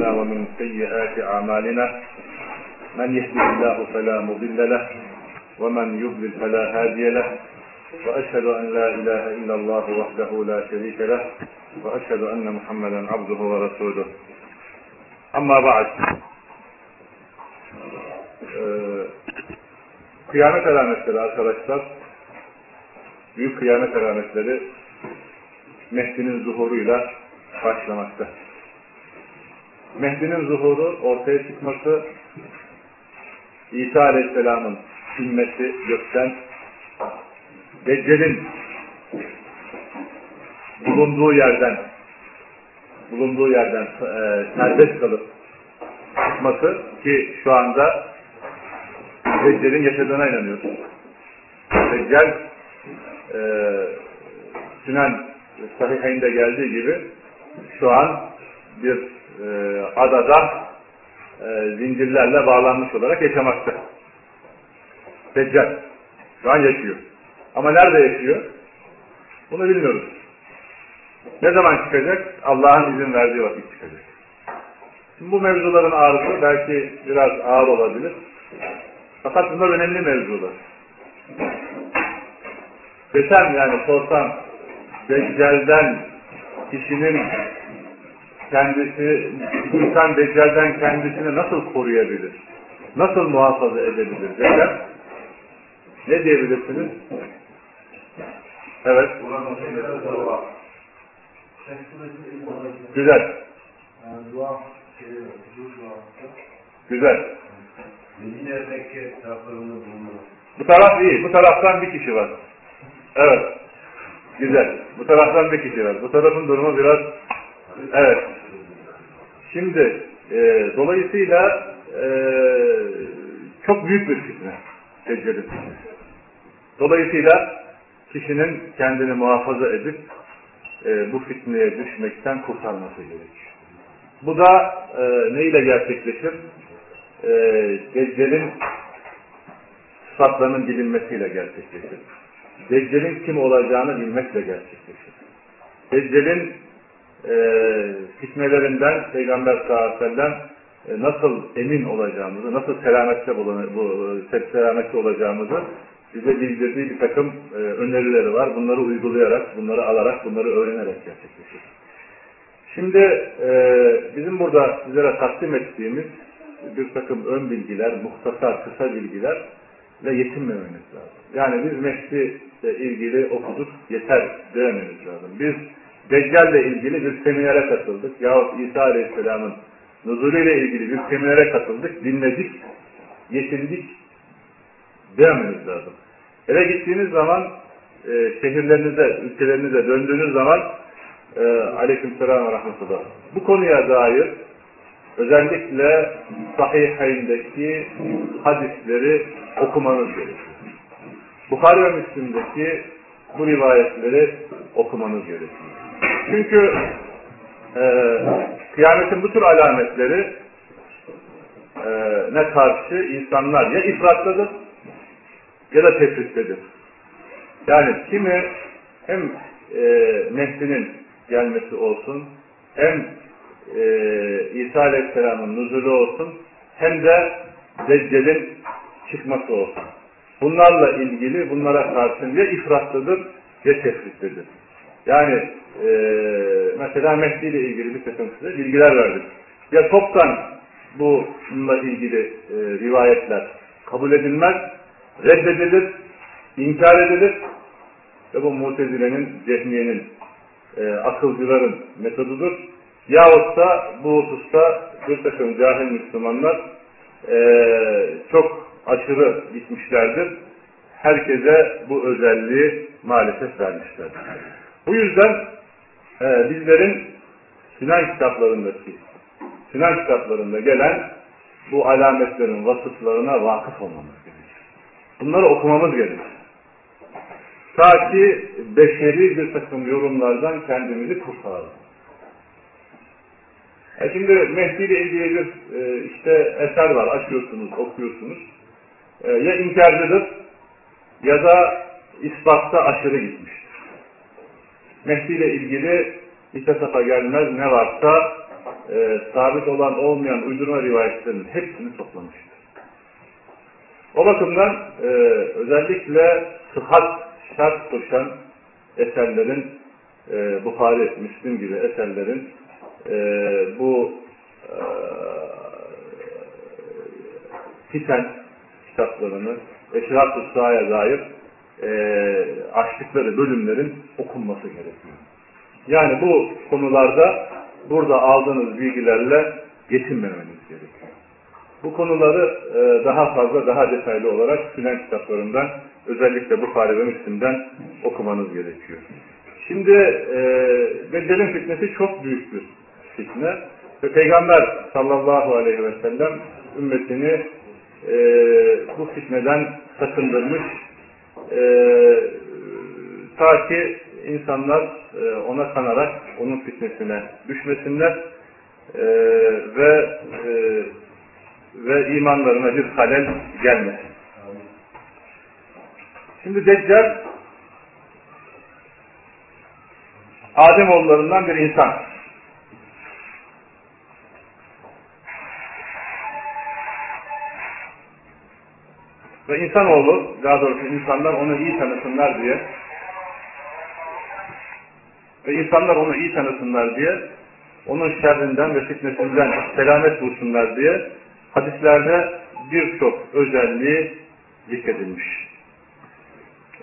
ومن سيئات أعمالنا من يهده الله فلا مضل له ومن يضلل فلا هادي له وأشهد أن لا إله إلا الله وحده لا شريك له وأشهد أن محمدا عبده ورسوله أما بعد ee, kıyamet alametleri arkadaşlar büyük kıyamet alametleri Mehdi'nin zuhuruyla başlamakta. Mehdi'nin zuhuru ortaya çıkması İsa Aleyhisselam'ın inmesi gökten Deccal'in bulunduğu yerden bulunduğu yerden e, serbest kalıp çıkması ki şu anda Deccal'in yaşadığına inanıyoruz. Deccal e, Sünen Sahihay'inde geldiği gibi şu an bir e, adada e, zincirlerle bağlanmış olarak yaşamakta. Deccal. Şu an yaşıyor. Ama nerede yaşıyor? Bunu bilmiyoruz. Ne zaman çıkacak? Allah'ın izin verdiği vakit çıkacak. Şimdi bu mevzuların ağrısı belki biraz ağır olabilir. Fakat bunlar önemli mevzular. Desem yani sorsam Deccal'den kişinin kendisi, insan Deccal'den kendisini nasıl koruyabilir? Nasıl muhafaza edebilir? Desem ne diyebilirsiniz? Evet. Güzel. Güzel. Bu taraf iyi. Bu taraftan bir kişi var. Evet. Güzel. Bu taraftan bir kişi var. Bu tarafın durumu biraz evet. Şimdi e, dolayısıyla e, çok büyük bir fitne. Fitnesi. Dolayısıyla kişinin kendini muhafaza edip e, bu fitneye düşmekten kurtarması gerekiyor. Bu da e, ne ile gerçekleşir? E, Deccal'in sıfatlarının bilinmesiyle gerçekleşir. Deccal'in kim olacağını bilmekle gerçekleşir. Deccal'in e, fitnelerinden Peygamber sallallahu e, nasıl emin olacağımızı, nasıl selamette, bulan, bu, selamette olacağımızı bize bildirdiği bir takım e, önerileri var. Bunları uygulayarak, bunları alarak, bunları öğrenerek gerçekleşir. Şimdi e, bizim burada sizlere takdim ettiğimiz bir takım ön bilgiler, muhtasar, kısa bilgiler ve yetinmememiz lazım. Yani biz Mehdi ile ilgili okuduk, yeter dememiz lazım. Biz Deccal ile ilgili bir seminere katıldık. Yahut İsa Aleyhisselam'ın nuzulüyle ilgili bir seminere katıldık, dinledik, yetindik dememiz lazım. Eve gittiğiniz zaman e, şehirlerinize, ülkelerinize döndüğünüz zaman e, aleykümselam ve rahmetullah. Bu konuya dair özellikle sahihayindeki hadisleri okumanız gerekiyor. Bukhari ve Müslim'deki bu rivayetleri okumanız gerekiyor. Çünkü e, kıyametin bu tür alametleri e, ne karşı insanlar ya ifrattadır ya da tefrittedir. Yani kimi hem e, Mehdi'nin gelmesi olsun hem e, İsa Aleyhisselam'ın nuzulu olsun hem de Deccal'in çıkması olsun. Bunlarla ilgili bunlara karşı ya ifratlıdır ya tefritlidir. Yani e, mesela Mehdi ile ilgili bir takım size bilgiler verdim. Ya toptan bununla ilgili e, rivayetler kabul edilmez, reddedilir, inkar edilir ve bu Mutezile'nin, Cehmiye'nin, e, akılcıların metodudur. Yahut da bu hususta bir takım cahil Müslümanlar e, çok aşırı gitmişlerdir. Herkese bu özelliği maalesef vermişlerdir. Bu yüzden e, bizlerin Sinan kitaplarındaki, Sinan kitaplarında gelen bu alametlerin vasıflarına vakıf olmamız gerekir. Bunları okumamız gerekir. Ta ki beşeri bir takım yorumlardan kendimizi kurtaralım. E şimdi Mehdi ile ilgili bir e, işte eser var, açıyorsunuz, okuyorsunuz. E, ya inkarcıdır ya da ispatta aşırı gitmiştir. Mehdi ile ilgili İttisafa gelmez ne varsa e, sabit olan olmayan uydurma rivayetlerin hepsini toplamıştır. O bakımdan e, özellikle sıhhat şart koşan eserlerin e, Buhari, Müslim gibi eserlerin e, bu e, fiten kitaplarını Eşraf-ı dair e, açtıkları bölümlerin okunması gerekiyor. Yani bu konularda burada aldığınız bilgilerle yetinmemeniz gerekiyor. Bu konuları e, daha fazla, daha detaylı olarak Sünen kitaplarından, özellikle Bukhari ve Müslim'den okumanız gerekiyor. Şimdi e, Deccel'in fitnesi çok büyük bir fitne. Ve Peygamber sallallahu aleyhi ve sellem ümmetini e, bu fitneden sakındırmış. E, ta ki insanlar e, ona kanarak onun fitnesine düşmesinler e, ve e, ve imanlarına bir halel gelmesin. Şimdi Deccal Adem oğullarından bir insan. Ve insanoğlu, daha doğrusu insanlar onu iyi tanısınlar diye ve insanlar onu iyi tanısınlar diye onun şerrinden ve fitnesinden selamet bulsunlar diye hadislerde birçok özelliği zikredilmiş.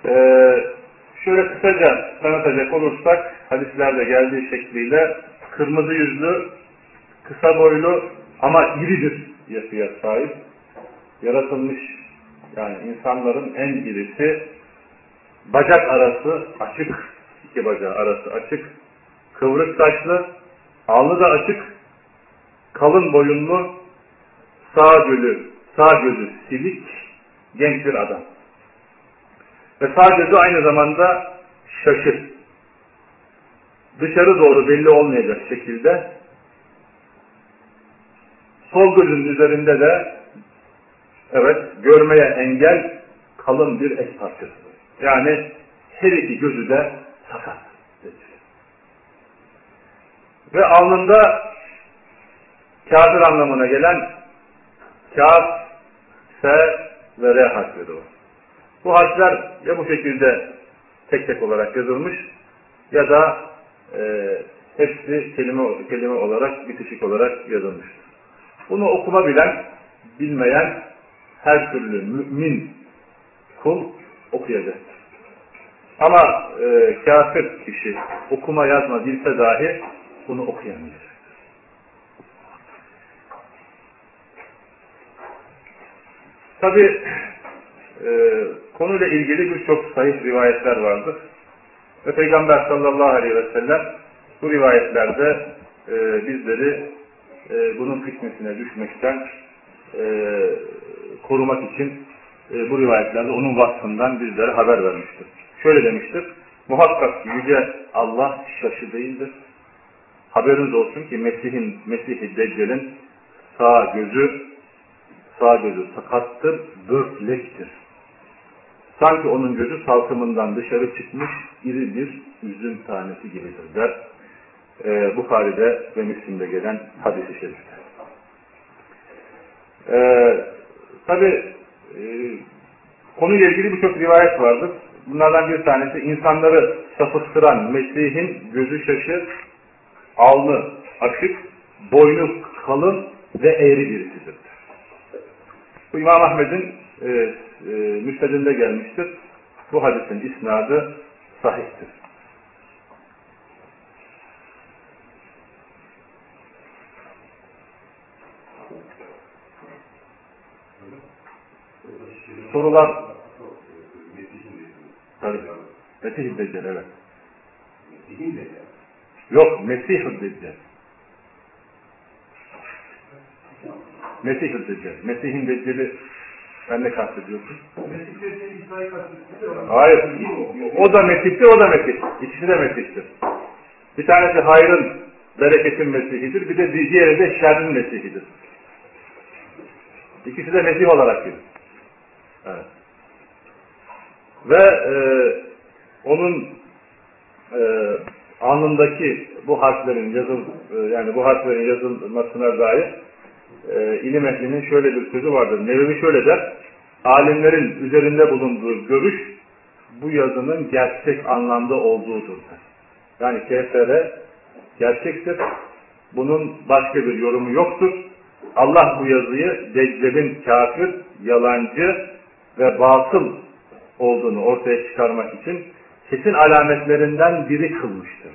Ee, şöyle kısaca tanıtacak olursak hadislerde geldiği şekliyle kırmızı yüzlü, kısa boylu ama iridir yapıya sahip. Yaratılmış yani insanların en irisi bacak arası açık, iki bacağı arası açık, kıvrık saçlı, alnı da açık, kalın boyunlu, sağ gözü, sağ gözü silik, genç bir adam. Ve sağ gözü aynı zamanda şaşır. Dışarı doğru belli olmayacak şekilde sol gözün üzerinde de evet görmeye engel kalın bir et parçası. Yani her iki gözü de sakat. Ve alnında kafir anlamına gelen kaf, f ve r harfleri var. Bu harfler ya bu şekilde tek tek olarak yazılmış ya da e, hepsi kelime, kelime olarak, bitişik olarak yazılmış. Bunu okuma bilen, bilmeyen her türlü mümin kul okuyacaktır. Ama e, kafir kişi okuma yazma bilse dahi bunu okuyamayacak. Tabi e, konuyla ilgili birçok sahih rivayetler vardır. Ve Peygamber sallallahu aleyhi ve sellem bu rivayetlerde e, bizleri e, bunun fitnesine düşmekten e, korumak için e, bu rivayetlerde onun vasfından bizlere haber vermiştir. Şöyle demiştir, muhakkak yüce Allah şaşı değildir. Haberiniz olsun ki Mesih'in, Mesih-i Deccal'in sağ gözü, sağ gözü sakattır, börtlektir. Sanki onun gözü salkımından dışarı çıkmış iri bir üzüm tanesi gibidir der. Ee, Bukhari'de ve Müslim'de gelen hadis-i şerifte. Tabi e, konuyla ilgili birçok rivayet vardır. Bunlardan bir tanesi insanları sapıttıran Mesih'in gözü şaşı, alnı açık, boynu kalın ve eğri birisidir. Bu İmam Ahmet'in e, e, müstedinde gelmiştir. Bu hadisin isnadı sahihtir. Sorular Tabii. Mesih-i Deccal evet. Yok Mesih-i Deccal. Mesih-i Deccal. Mesih'in Deccal'i sen ne kastediyorsun? Hayır. O da Mesih'tir, o da Mesih. İkisi de Mesih'tir. Bir tanesi hayrın, bereketin Mesih'idir. Bir de diğeri de şerrin Mesih'idir. İkisi de Mesih olarak gelir. Ve e, onun e, alnındaki bu harflerin yazıl e, yani bu harflerin yazılmasına dair e, ilim ehlinin şöyle bir sözü vardır. Nevevi şöyle der. Alimlerin üzerinde bulunduğu görüş bu yazının gerçek anlamda olduğudur. Yani KFR gerçektir. Bunun başka bir yorumu yoktur. Allah bu yazıyı Deccal'in kafir, yalancı ve batıl olduğunu ortaya çıkarmak için kesin alametlerinden biri kılmıştır.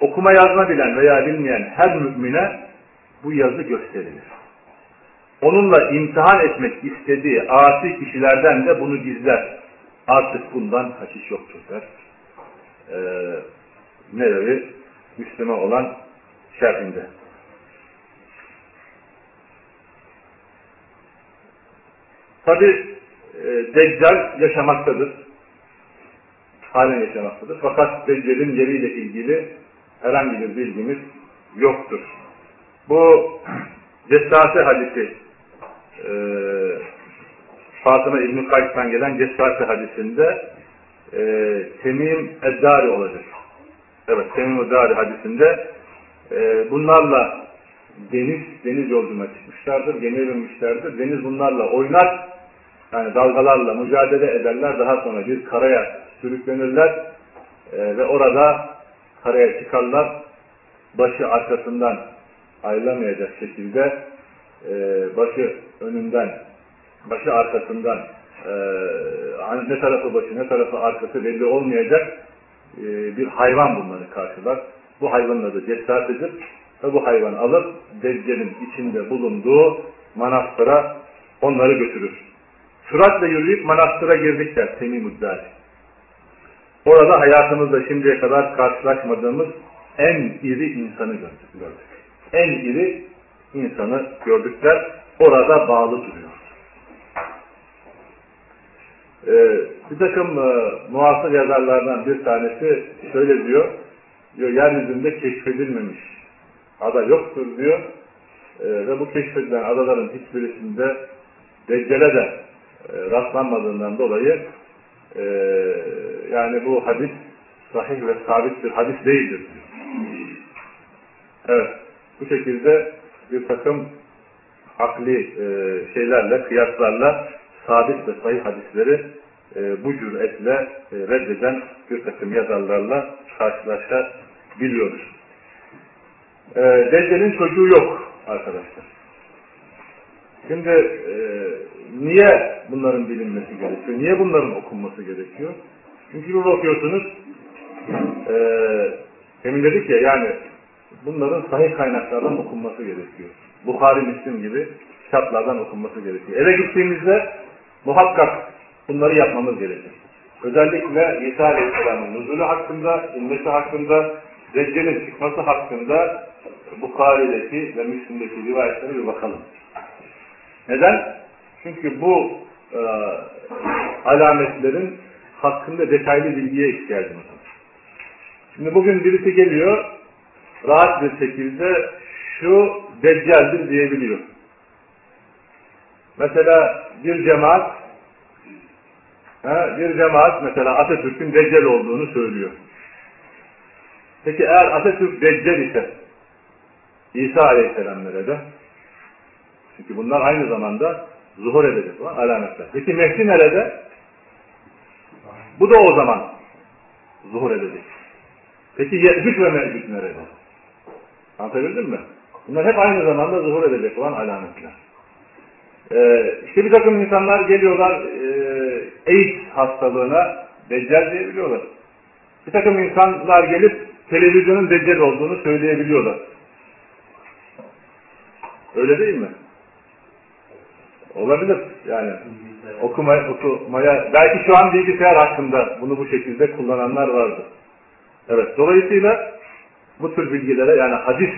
Okuma yazma bilen veya bilmeyen her mümine bu yazı gösterilir. Onunla imtihan etmek istediği asi kişilerden de bunu gizler. Artık bundan kaçış yoktur der. Ee, Nevevi Müslüman olan şerhinde. Tabi e, Deccal yaşamaktadır. Halen yaşamaktadır. Fakat Deccal'in yeriyle ilgili herhangi bir bilgimiz yoktur. Bu Cessase hadisi e, Fatıma İbn-i Kays'tan gelen Cessase hadisinde e, Temim Eddari olacak. Evet, Temim Eddari hadisinde e, bunlarla deniz, deniz yolculuğuna çıkmışlardır, gemiye binmişlerdir. Deniz bunlarla oynar, yani dalgalarla mücadele ederler. Daha sonra bir karaya sürüklenirler e, ve orada karaya çıkarlar. Başı arkasından ayrılamayacak şekilde e, başı önünden, başı arkasından e, hani ne tarafı başı ne tarafı arkası belli olmayacak e, bir hayvan bunları karşılar. Bu hayvanın adı cesaretidir ve bu hayvan alıp Deccal'in içinde bulunduğu manastıra onları götürür. Süratle yürüyüp manastıra girdikler Semih Muddari. Orada hayatımızda şimdiye kadar karşılaşmadığımız en iri insanı gördük. En iri insanı gördükler. Orada bağlı duruyor. Ee, bir takım e, muasır yazarlardan bir tanesi şöyle diyor, diyor yeryüzünde keşfedilmemiş ada yoktur diyor e, ve bu keşfedilen adaların hiçbirisinde Deccale de rastlanmadığından dolayı e, yani bu hadis sahih ve sabit bir hadis değildir. Evet. Bu şekilde bir takım akli e, şeylerle, kıyaslarla sabit ve sahih hadisleri e, bu cüretle e, reddeden bir takım yazarlarla karşılaşabiliyoruz. E, Deccal'in çocuğu yok arkadaşlar. Şimdi e, niye bunların bilinmesi gerekiyor? Niye bunların okunması gerekiyor? Çünkü bir bakıyorsunuz e, emin dedik ya yani bunların sahih kaynaklardan okunması gerekiyor. Bukhari, Müslim gibi kitaplardan okunması gerekiyor. Eve gittiğimizde muhakkak bunları yapmamız gerekiyor. Özellikle İsa Aleyhisselam'ın nuzulü hakkında, inmesi hakkında, Deccal'in çıkması hakkında Bukhari'deki ve Müslim'deki rivayetlere bir bakalım. Neden? Çünkü bu e, alametlerin hakkında detaylı bilgiye ihtiyacımız var. Şimdi bugün birisi geliyor, rahat bir şekilde şu deccaldir diyebiliyor. Mesela bir cemaat he, bir cemaat mesela Atatürk'ün deccal olduğunu söylüyor. Peki eğer Atatürk deccal ise İsa Aleyhisselam nerede? Çünkü bunlar aynı zamanda zuhur edecek olan alametler. Peki Mehdi nerede? Bu da o zaman zuhur edecek. Peki Yecüc ve Mecüc nerede? Anlatabildim mi? Bunlar hep aynı zamanda zuhur edecek olan alametler. Ee, işte bir takım insanlar geliyorlar e, AIDS hastalığına deccal diyebiliyorlar. Bir takım insanlar gelip televizyonun deccal olduğunu söyleyebiliyorlar. Öyle değil mi? Olabilir yani. Okumaya, okumaya, belki şu an bilgisayar hakkında bunu bu şekilde kullananlar vardı. Evet, dolayısıyla bu tür bilgilere yani hadis,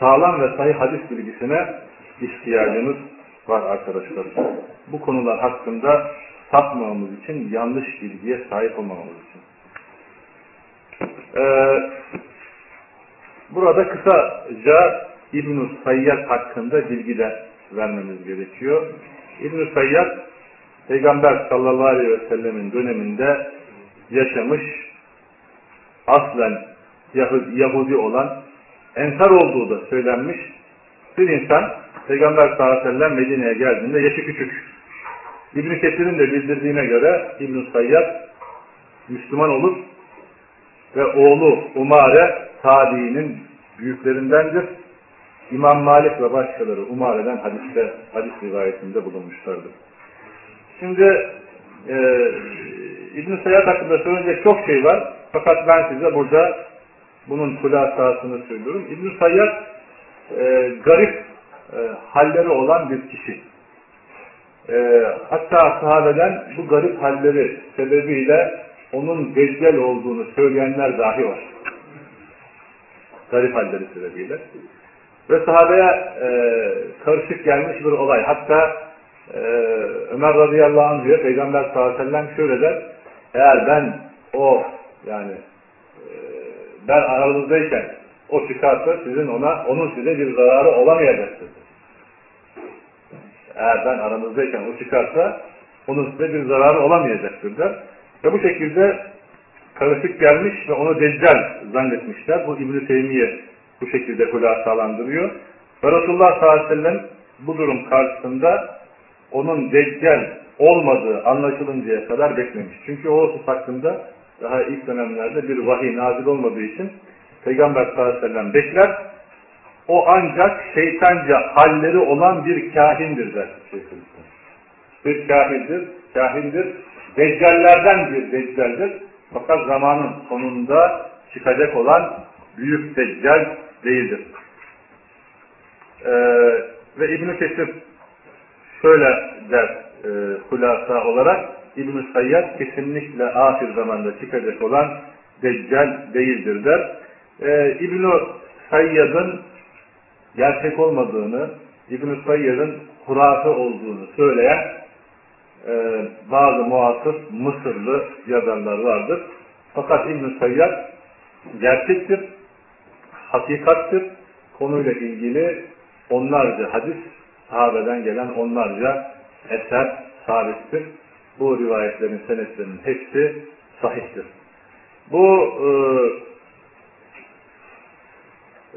sağlam ve sahih hadis bilgisine ihtiyacımız var arkadaşlar. Bu konular hakkında sapmamamız için, yanlış bilgiye sahip olmamamız için. Ee, burada kısaca İbn-i Sayyad hakkında bilgiler vermemiz gerekiyor. İbn-i Sayyad Peygamber sallallahu aleyhi ve sellemin döneminde yaşamış aslen Yahudi, olan Ensar olduğu da söylenmiş bir insan Peygamber sallallahu aleyhi ve sellem Medine'ye geldiğinde yaşı küçük. İbn-i Kesir'in de bildirdiğine göre İbn-i Sayyad Müslüman olur ve oğlu Umare tabiinin büyüklerindendir. İmam Malik ve başkaları Umare'den hadiste, hadis rivayetinde bulunmuşlardır. Şimdi e, İbn-i Sayyad hakkında söyleyecek çok şey var. Fakat ben size burada bunun kulasasını söylüyorum. İbn-i Sayyad e, garip e, halleri olan bir kişi. E, hatta sahabeden bu garip halleri sebebiyle onun deccal olduğunu söyleyenler dahi var. Garip halleri sebebiyle. Ve sahabeye e, karışık gelmiş bir olay. Hatta e, Ömer radıyallahu anh diyor, Peygamber sallallahu aleyhi ve sellem şöyle der, eğer ben o yani e, ben aranızdayken o çıkarsa sizin ona, onun size bir zararı olamayacaktır. Eğer ben aranızdayken o çıkarsa onun size bir zararı olamayacaktır der. Ve bu şekilde karışık gelmiş ve onu deccal zannetmişler. Bu İbn-i Teymiye bu şekilde hulasalandırıyor. Ve Resulullah sallallahu aleyhi ve sellem bu durum karşısında onun deccal olmadığı anlaşılıncaya kadar beklemiş. Çünkü o husus hakkında daha ilk dönemlerde bir vahiy nazil olmadığı için Peygamber sallallahu aleyhi ve sellem bekler. O ancak şeytanca halleri olan bir kahindir der. Bir kahindir, kahindir. Deccallerden bir deccaldir. Fakat zamanın sonunda çıkacak olan büyük deccal değildir. Ee, ve İbn-i Kesir şöyle der e, hulasa olarak İbn-i Sayyad kesinlikle ahir zamanda çıkacak olan deccal değildir der. Ee, İbn-i Sayyad'ın gerçek olmadığını, İbn-i Sayyad'ın hurafe olduğunu söyleyen e, bazı muasır Mısırlı yazarlar vardır. Fakat İbn-i Sayyad gerçektir, hakikattir. Konuyla ilgili onlarca hadis, sahabeden gelen onlarca eser sabittir. Bu rivayetlerin senetlerinin hepsi sahihtir. Bu e,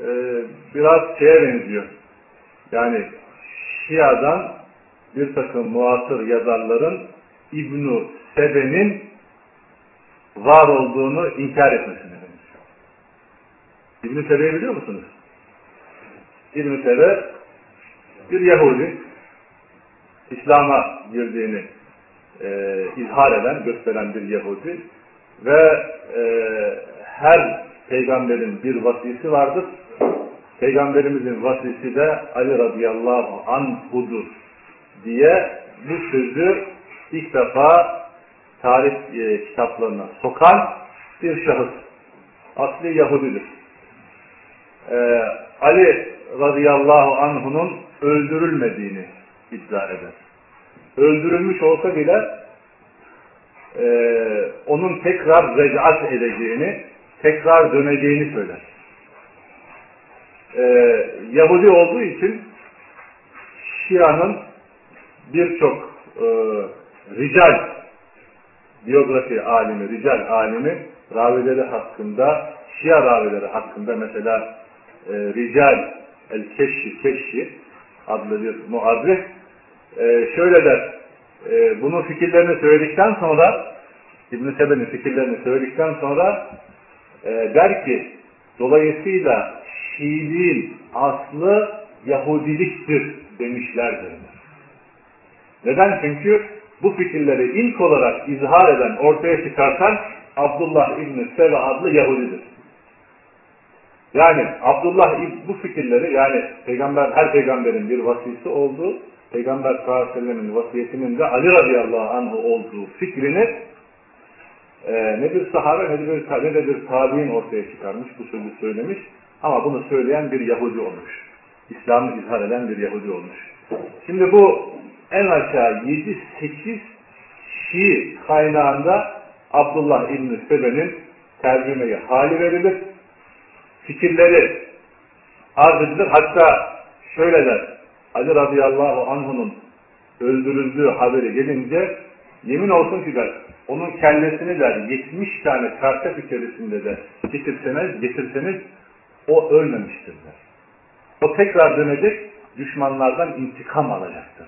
e, biraz şeye benziyor. Yani Şia'dan bir takım muasır yazarların İbn-i Sebe'nin var olduğunu inkar benziyor. İbn-i Sebe'yi biliyor musunuz? İbn-i Sebe bir Yahudi İslam'a girdiğini e, izhar eden, gösteren bir Yahudi ve e, her peygamberin bir vasisi vardır. Peygamberimizin vasisi de Ali radıyallahu anhudur diye bu sözü ilk defa tarih e, kitaplarına sokan bir şahıs. Asli Yahudidir. Ee, Ali radıyallahu anhunun öldürülmediğini iddia eder. Öldürülmüş olsa bile e, onun tekrar recat edeceğini, tekrar döneceğini söyler. Ee, Yahudi olduğu için Şia'nın birçok e, rical biyografi alimi, rical alimi ravileri hakkında, Şia ravileri hakkında mesela e, Rical el-Keşşi Keşşi adlı bir muarrih e, şöyle der e, bunun fikirlerini söyledikten sonra İbn-i Sebe'nin fikirlerini söyledikten sonra e, der ki dolayısıyla Şiiliğin aslı Yahudiliktir demişlerdir. Neden? Çünkü bu fikirleri ilk olarak izhar eden, ortaya çıkartan Abdullah İbni Sebe adlı Yahudidir. Yani Abdullah bu fikirleri yani peygamber her peygamberin bir vasisi olduğu, peygamber sallallahu aleyhi ve sellemin vasiyetinin de Ali radıyallahu anh olduğu fikrini e, ne bir sahabe ne de bir, ne de bir tabi'in ortaya çıkarmış, bu sözü söylemiş. Ama bunu söyleyen bir Yahudi olmuş. İslam'ı izhar eden bir Yahudi olmuş. Şimdi bu en aşağı 7-8 Şii kaynağında Abdullah İbn-i Sebe'nin tercümeyi hali verilir. Fikirleri arz edilir. Hatta şöyle der. Ali radıyallahu anh'unun öldürüldüğü haberi gelince Yemin olsun ki der, onun kellesini der 70 tane çarşaf içerisinde de getirseniz, getirseniz o ölmemiştir der. O tekrar dönecek, düşmanlardan intikam alacaktır.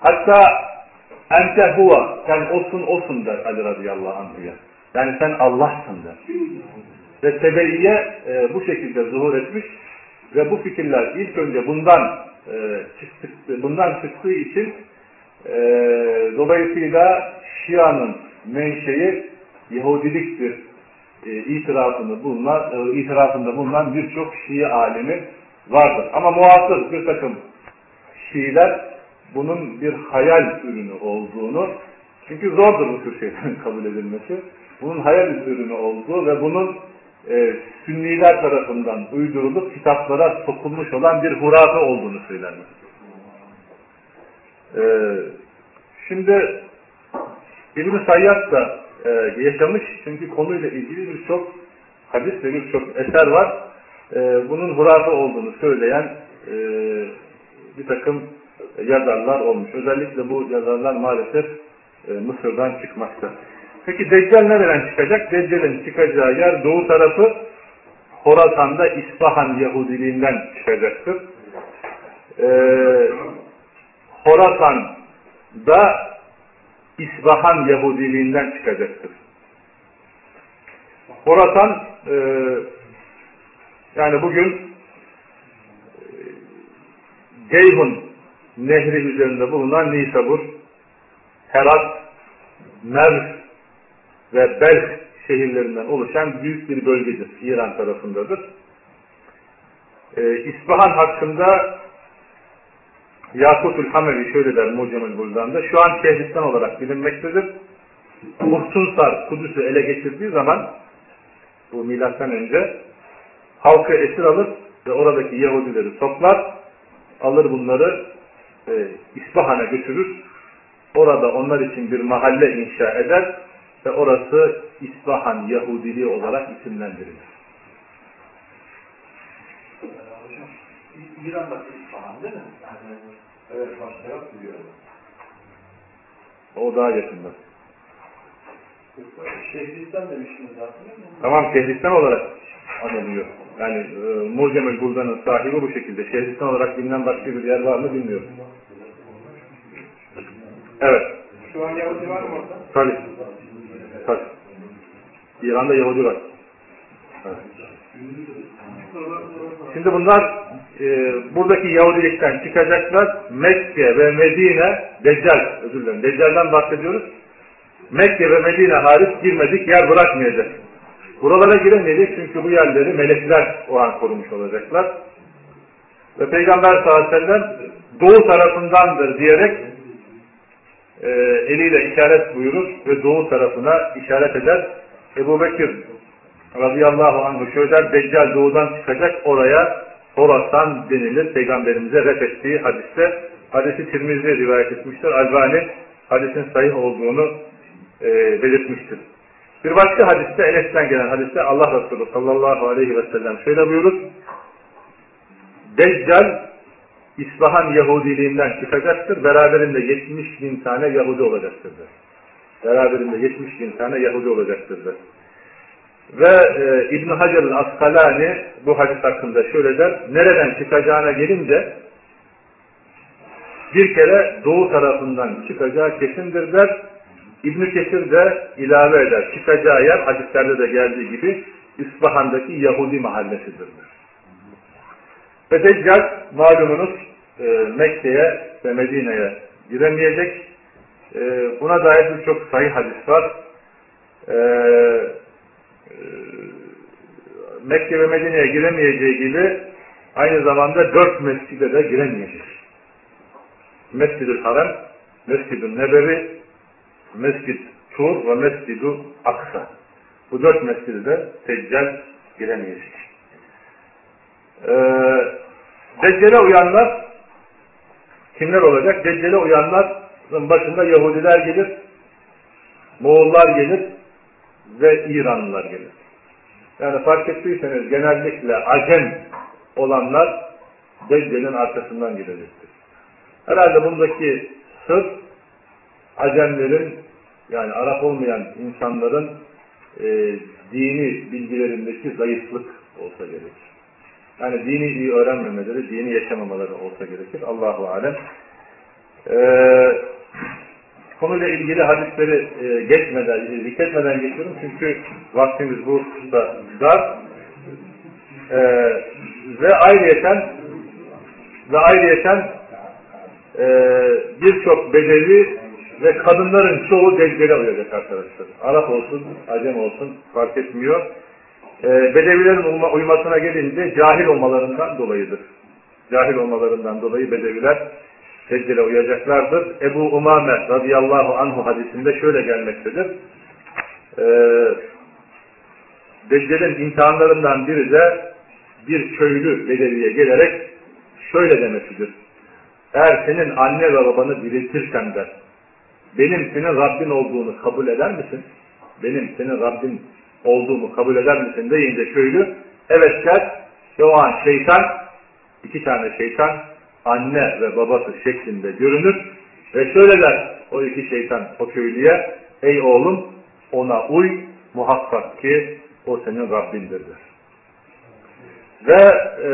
Hatta ente huva, sen olsun olsun der Ali radıyallahu anh'a. Yani sen Allah'sın der. Ve tebeiye e, bu şekilde zuhur etmiş ve bu fikirler ilk önce bundan e, çıktı, bundan çıktığı için e, dolayısıyla Şia'nın menşei Yahudiliktir e, itirafını bulunan, e, itirafında bulunan birçok Şii alimi vardır. Ama muhasır bir takım Şiiler bunun bir hayal ürünü olduğunu çünkü zordur bu tür şeylerin kabul edilmesi. Bunun hayal ürünü olduğu ve bunun e, Sünniler tarafından uydurulup kitaplara sokulmuş olan bir hurafe olduğunu söylenir. E, şimdi İbn-i Sayyad da e, yaşamış çünkü konuyla ilgili birçok hadis ve birçok eser var. E, bunun hurafe olduğunu söyleyen e, bir takım yazarlar olmuş. Özellikle bu yazarlar maalesef e, Mısır'dan çıkmakta. Peki Deccal nereden çıkacak? Deccal'in çıkacağı yer doğu tarafı Horasan'da İsfahan Yahudiliğinden çıkacaktır. Ee, Horasan'da İsfahan Yahudiliğinden çıkacaktır. Horasan e, yani bugün e, Geyhun Nehri üzerinde bulunan Nisabur, Herat, Merv ve Belh şehirlerinden oluşan büyük bir bölgedir. İran tarafındadır. Ee, İsfahan hakkında Yakutul Hamevi şöyle der Mucemül Buldan'da. Şu an Şehristan olarak bilinmektedir. Muhtunsar Kudüs'ü ele geçirdiği zaman bu milattan önce halkı esir alır ve oradaki Yahudileri toplar, alır bunları e, İsfahan'a götürür. Orada onlar için bir mahalle inşa eder ve orası İsfahan Yahudiliği olarak isimlendirilir. Hocam, İran'da İsfahan değil mi? Evet, başka yok biliyorum. O daha yakında. Şehristan demiştiniz hatırlıyor musunuz? Tamam Şehristan olarak anılıyor. Yani e, Mucemel Buldan'ın sahibi bu şekilde. Şehristan olarak bilinen başka bir yer var mı bilmiyorum. Evet. Şu an Yahudi var mı orada? Tabii. Tabii. İran'da Yahudi var. Evet. Şimdi bunlar e, buradaki Yahudilikten çıkacaklar. Mekke ve Medine, Deccal, özür dilerim, Deccal'dan bahsediyoruz. Mekke ve Medine hariç girmedik yer bırakmayacak. Buralara giremeyecek çünkü bu yerleri melekler o an korumuş olacaklar. Ve Peygamber sallallahu aleyhi ve sellem doğu tarafındandır diyerek e, eliyle işaret buyurur ve doğu tarafına işaret eder. Ebu Bekir radıyallahu anh şöyle der, Deccal doğudan çıkacak oraya Horasan denilir. Peygamberimize ref ettiği hadiste. Hadisi Tirmizi rivayet etmiştir. Albani hadisin sahih olduğunu e, belirtmiştir. Bir başka hadiste Enes'ten gelen hadiste Allah Resulü sallallahu aleyhi ve sellem şöyle buyurur. Deccal İsfahan Yahudiliğinden çıkacaktır. Beraberinde 70 bin tane Yahudi olacaktır. Beraberinde 70 bin tane Yahudi olacaktır. Ve e, İbn Hacer Askalani bu hadis hakkında şöyle der. Nereden çıkacağına gelince bir kere doğu tarafından çıkacağı kesindir der. İbn Kesir de ilave eder. Çıkacağı yer hadislerde de geldiği gibi İsfahan'daki Yahudi mahallesidir. Ve Deccal malumunuz e, Mekke'ye ve Medine'ye giremeyecek. E, buna dair birçok sayı hadis var. E, e, Mekke ve Medine'ye giremeyeceği gibi aynı zamanda dört mescide de giremeyecek. Mescid-i Haram, Mescid-i Nebevi, Mescid Tur ve Mescid-i Aksa. Bu dört mescide de Deccal giremeyecek. Ee, Deccale uyanlar kimler olacak? Deccale uyanların başında Yahudiler gelir, Moğollar gelir ve İranlılar gelir. Yani fark ettiyseniz genellikle Acem olanlar Deccal'in arkasından gelecektir. Herhalde bundaki sır Acemlerin yani Arap olmayan insanların e, dini bilgilerindeki zayıflık olsa gerekir. Yani dini iyi öğrenmemeleri, dini yaşamamaları olsa gerekir. Allahu alem. Ee, konuyla ilgili hadisleri e, geçmeden, e, zikretmeden geçiyorum çünkü vaktimiz bu da dar. Ee, ve ayrıyeten ve ayrıyeten e, birçok bedevi ve kadınların çoğu deccale uyacak arkadaşlar. Arap olsun, Acem olsun fark etmiyor. E, bedevilerin uyma, uymasına gelince cahil olmalarından dolayıdır. Cahil olmalarından dolayı bedeviler Deccale uyacaklardır. Ebu Umame radıyallahu anhu hadisinde şöyle gelmektedir. Ee, Deccal'in imtihanlarından biri de bir köylü bedeviye gelerek şöyle demesidir. Eğer senin anne ve babanı diriltirsen de benim senin Rabbin olduğunu kabul eder misin? Benim senin Rabbin olduğumu kabul eder misin deyince köylü evet der ve o an şeytan iki tane şeytan anne ve babası şeklinde görünür ve şöyle der o iki şeytan o köylüye ey oğlum ona uy muhakkak ki o senin Rabbindir der. Ve e,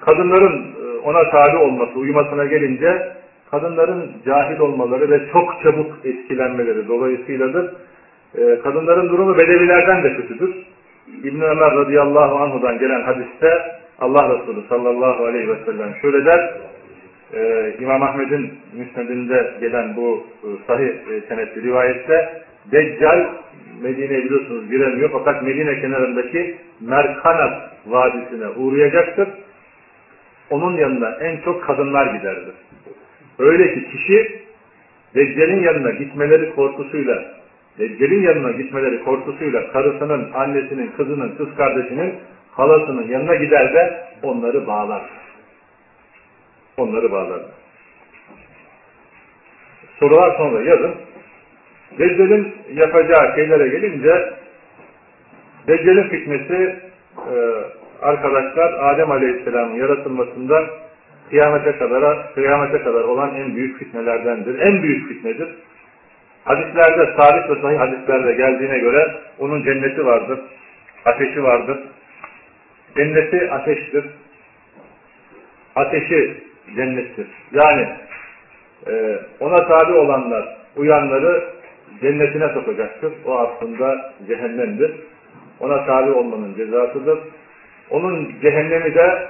kadınların e, ona tabi olması, uyumasına gelince kadınların cahil olmaları ve çok çabuk etkilenmeleri dolayısıyladır. E, kadınların durumu bedevilerden de kötüdür. İbn Ömer radıyallahu anhudan gelen hadiste Allah Resulü sallallahu aleyhi ve sellem şöyle der, e, İmam Ahmet'in müsnedinde gelen bu e, sahih e, senetli rivayette Deccal Medine'ye biliyorsunuz giremiyor fakat Medine kenarındaki Merkanat Vadisi'ne uğrayacaktır. Onun yanına en çok kadınlar giderdi. Öyle ki kişi Deccal'in yanına gitmeleri korkusuyla Deccal'in yanına gitmeleri korkusuyla karısının, annesinin, kızının, kız kardeşinin, halasının yanına gider de onları bağlar. Onları bağlar. Sorular sonra yazın. Deccal'in yapacağı şeylere gelince Deccal'in fitnesi e, arkadaşlar Adem Aleyhisselam'ın yaratılmasından kıyamete kadar kıyamete kadar olan en büyük fitnelerdendir. En büyük fitnedir. Hadislerde, sabit ve sahih hadislerde geldiğine göre onun cenneti vardır, ateşi vardır. Cenneti ateştir, ateşi cennettir. Yani e, ona tabi olanlar, uyanları cennetine sokacaktır. O aslında cehennemdir. Ona tabi olmanın cezasıdır. Onun cehennemi de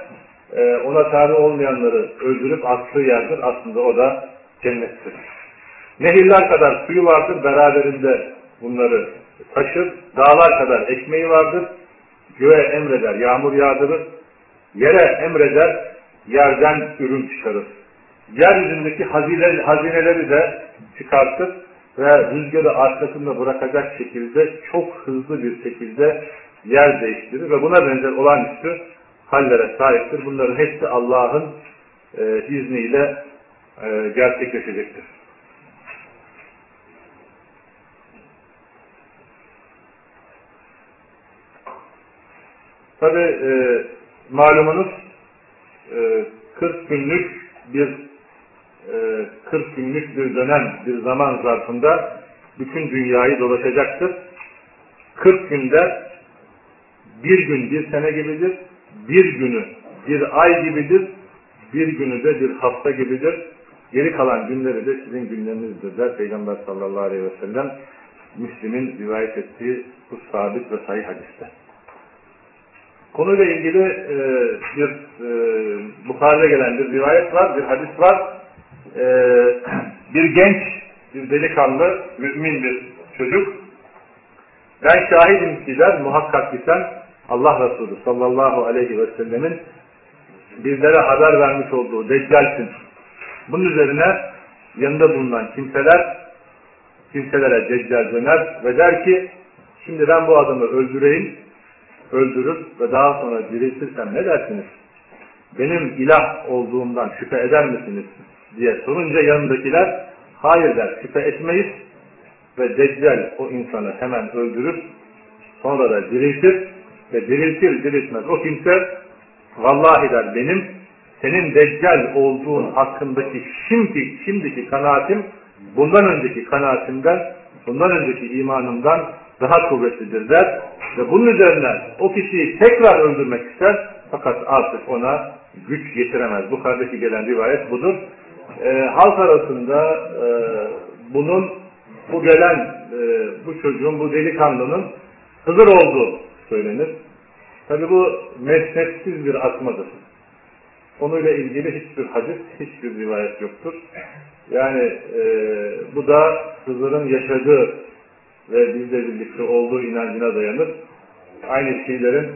e, ona tabi olmayanları öldürüp attığı yerdir. Aslında o da cennettir. Nehirler kadar suyu vardır, beraberinde bunları taşır. Dağlar kadar ekmeği vardır. Göğe emreder, yağmur yağdırır. Yere emreder, yerden ürün çıkarır. Yeryüzündeki hazineleri, hazineleri de çıkartır ve rüzgarı arkasında bırakacak şekilde çok hızlı bir şekilde yer değiştirir ve buna benzer olağanüstü hallere sahiptir. Bunların hepsi Allah'ın e, izniyle e, gerçekleşecektir. Tabi e, malumunuz e, 40 günlük bir e, 40 günlük bir dönem, bir zaman zarfında bütün dünyayı dolaşacaktır. 40 günde bir gün bir sene gibidir, bir günü bir ay gibidir, bir günü de bir hafta gibidir. Geri kalan günleri de sizin günlerinizdir der Peygamber sallallahu aleyhi ve sellem Müslim'in rivayet ettiği bu sabit ve sahih hadiste. Konuyla ilgili e, bir e, Bukhari'de gelen bir rivayet var, bir hadis var. E, bir genç, bir delikanlı, mümin bir çocuk. Ben şahidim ki muhakkak ki sen Allah Resulü sallallahu aleyhi ve sellemin bizlere haber vermiş olduğu deccalsin. Bunun üzerine yanında bulunan kimseler kimselere deccal döner ve der ki şimdi ben bu adamı öldüreyim öldürür ve daha sonra diriltirsem ne dersiniz? Benim ilah olduğumdan şüphe eder misiniz? diye sorunca yanındakiler hayır der şüphe etmeyiz ve Deccal o insanı hemen öldürür sonra da diriltir ve diriltir diriltmez o kimse vallahi der benim senin Deccal olduğun hakkındaki şimdi, şimdiki kanaatim bundan önceki kanaatimden, bundan önceki imanımdan daha kuvvetlidirler ve bunun üzerinden o kişiyi tekrar öldürmek ister fakat artık ona güç getiremez. Bukhari'deki gelen rivayet budur. E, halk arasında e, bunun bu gelen e, bu çocuğun, bu delikanlının Hızır olduğu söylenir. Tabi bu mesnetsiz bir atmadır. Konuyla ilgili hiçbir hadis, hiçbir rivayet yoktur. Yani e, bu da Hızır'ın yaşadığı ve bizle birlikte olduğu inancına dayanır. Aynı şeylerin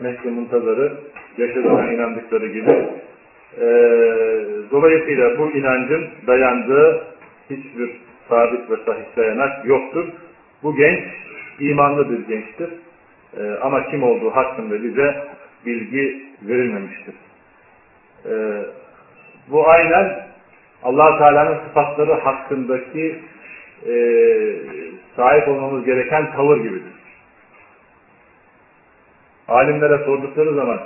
Mehdi Muntazar'ı yaşadığına inandıkları gibi. E, dolayısıyla bu inancın dayandığı hiçbir sabit ve sahih dayanak yoktur. Bu genç imanlı bir gençtir. E, ama kim olduğu hakkında bize bilgi verilmemiştir. E, bu aynen allah Teala'nın sıfatları hakkındaki e, sahip olmamız gereken tavır gibidir. Alimlere sordukları zaman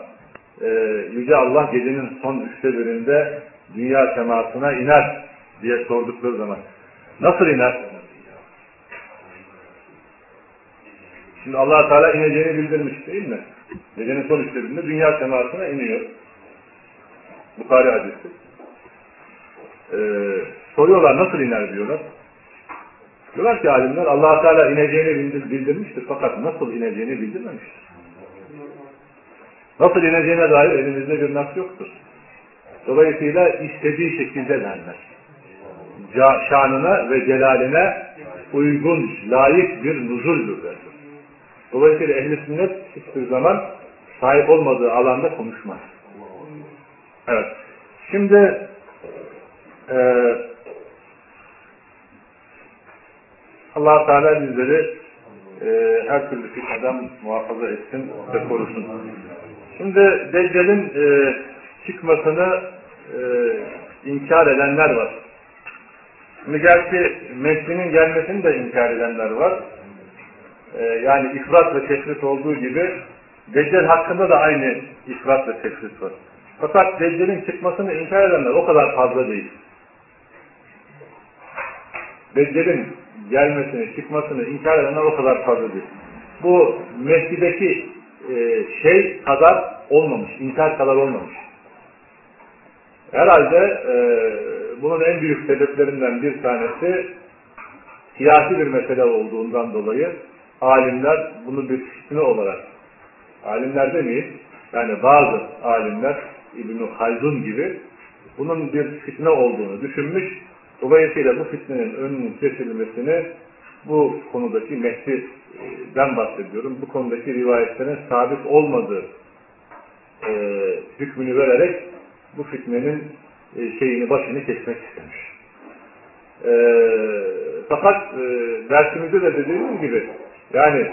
e, Yüce Allah gecenin son üçte birinde dünya semasına iner diye sordukları zaman nasıl iner? Şimdi allah Teala ineceğini bildirmiş değil mi? Gecenin son üçte birinde dünya semasına iniyor. Bukhari hadisi. Ee, soruyorlar nasıl iner diyorlar. Diyorlar ki alimler allah Teala ineceğini bildirmiştir fakat nasıl ineceğini bildirmemiştir. Nasıl ineceğine dair elimizde bir nas yoktur. Dolayısıyla istediği şekilde derler. Şanına ve celaline uygun, layık bir nuzuldür derler. Dolayısıyla ehli sünnet hiçbir zaman sahip olmadığı alanda konuşmaz. Evet. Şimdi e, allah Teala bizleri e, her türlü fitneden muhafaza etsin ve korusun. Şimdi Deccal'in e, çıkmasını e, inkar edenler var. Şimdi gerçi Mehdi'nin gelmesini de inkar edenler var. E, yani ifrat ve tefrit olduğu gibi Deccal hakkında da aynı ifrat ve tefrit var. Fakat Deccal'in çıkmasını inkar edenler o kadar fazla değil. Deccal'in gelmesini, çıkmasını inkar edenler o kadar fazla değil. Bu Mehdi'deki e, şey kadar olmamış, inkar kadar olmamış. Herhalde e, bunun en büyük sebeplerinden bir tanesi siyasi bir mesele olduğundan dolayı alimler bunu bir fitne olarak alimler demeyiz, yani bazı alimler İbn-i Haldun gibi bunun bir fitne olduğunu düşünmüş. Dolayısıyla bu fitnenin önünün kesilmesini bu konudaki Mehdi'den bahsediyorum. Bu konudaki rivayetlerin sabit olmadığı e, hükmünü vererek bu fitnenin e, şeyini başını kesmek istemiş. E, fakat e, dersimizde de dediğimiz gibi yani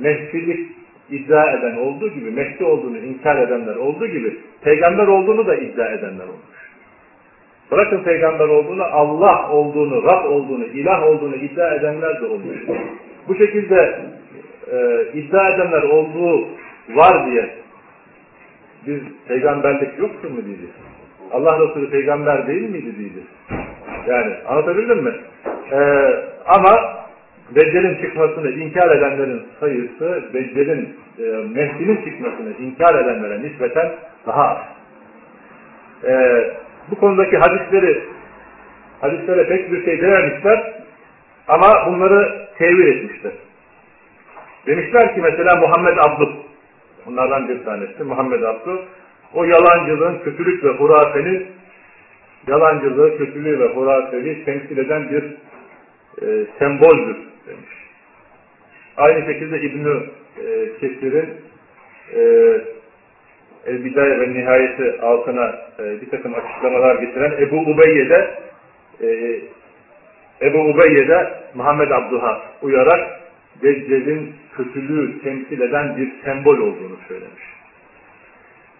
Mehdilik iddia eden olduğu gibi, Mehdi olduğunu inkar edenler olduğu gibi, peygamber olduğunu da iddia edenler olmuş. Bırakın peygamber olduğunu, Allah olduğunu, Rab olduğunu, ilah olduğunu iddia edenler de olmuş. Bu şekilde e, iddia edenler olduğu var diye biz peygamberlik yoktur mu diyeceğiz? Allah Resulü peygamber değil miydi diyeceğiz? Yani anlatabildim mi? Ee, ama Deccal'in çıkmasını inkar edenlerin sayısı Deccal'in e, Mehdi'nin çıkmasını inkar edenlere nispeten daha az. Ee, bu konudaki hadisleri hadislere pek bir şey dememişler ama bunları tevil etmişler. Demişler ki mesela Muhammed Abdü bunlardan bir tanesi Muhammed Abdü o yalancılığın kötülük ve hurafenin yalancılığı, kötülüğü ve hurafeliği temsil eden bir e, semboldür demiş. Aynı şekilde İbn-i e, Kesir'in e, El Bidaye ve Nihayeti altına e, bir takım açıklamalar getiren Ebu Ubeyye'de e, Ebu Ubeyye'de Muhammed Abduh'a uyarak Deccal'in kötülüğü temsil eden bir sembol olduğunu söylemiş.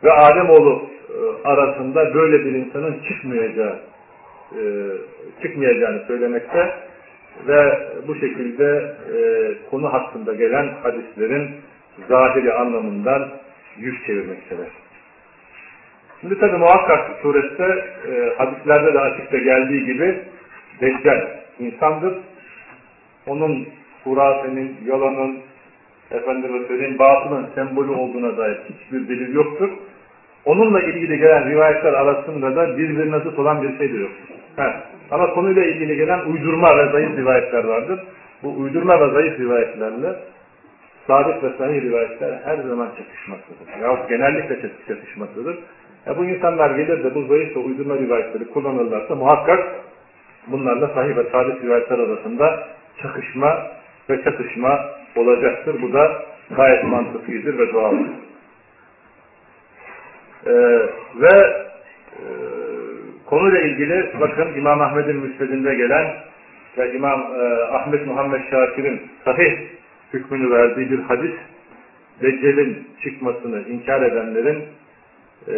Ve Ademoğlu e, arasında böyle bir insanın çıkmayacağı e, çıkmayacağını söylemekte ve bu şekilde e, konu hakkında gelen hadislerin zahiri anlamından yüz çevirmektedir. Şimdi tabi muhakkak surette e, hadislerde de açıkça geldiği gibi Deccal insandır. Onun hurafenin, yalanın, efendime söyleyeyim batılın sembolü olduğuna dair hiçbir delil yoktur. Onunla ilgili gelen rivayetler arasında da birbirine zıt olan bir şey de yoktur. Ha. Ama konuyla ilgili gelen uydurma ve zayıf rivayetler vardır. Bu uydurma ve zayıf rivayetlerle sabit ve sahih rivayetler her zaman çakışmaktadır. Yahut genellikle çakışmaktadır. Ya bu insanlar gelir de bu zayıf ve uydurma rivayetleri kullanırlarsa muhakkak bunlarla sahih ve sabit rivayetler arasında çakışma ve çatışma olacaktır. Bu da gayet mantıklıdır ve doğaldır. Ee, ve e, konuyla ilgili bakın İmam Ahmet'in müsvedinde gelen ve İmam e, Ahmet Muhammed Şakir'in sahih hükmünü verdiği bir hadis Deccal'in çıkmasını inkar edenlerin e,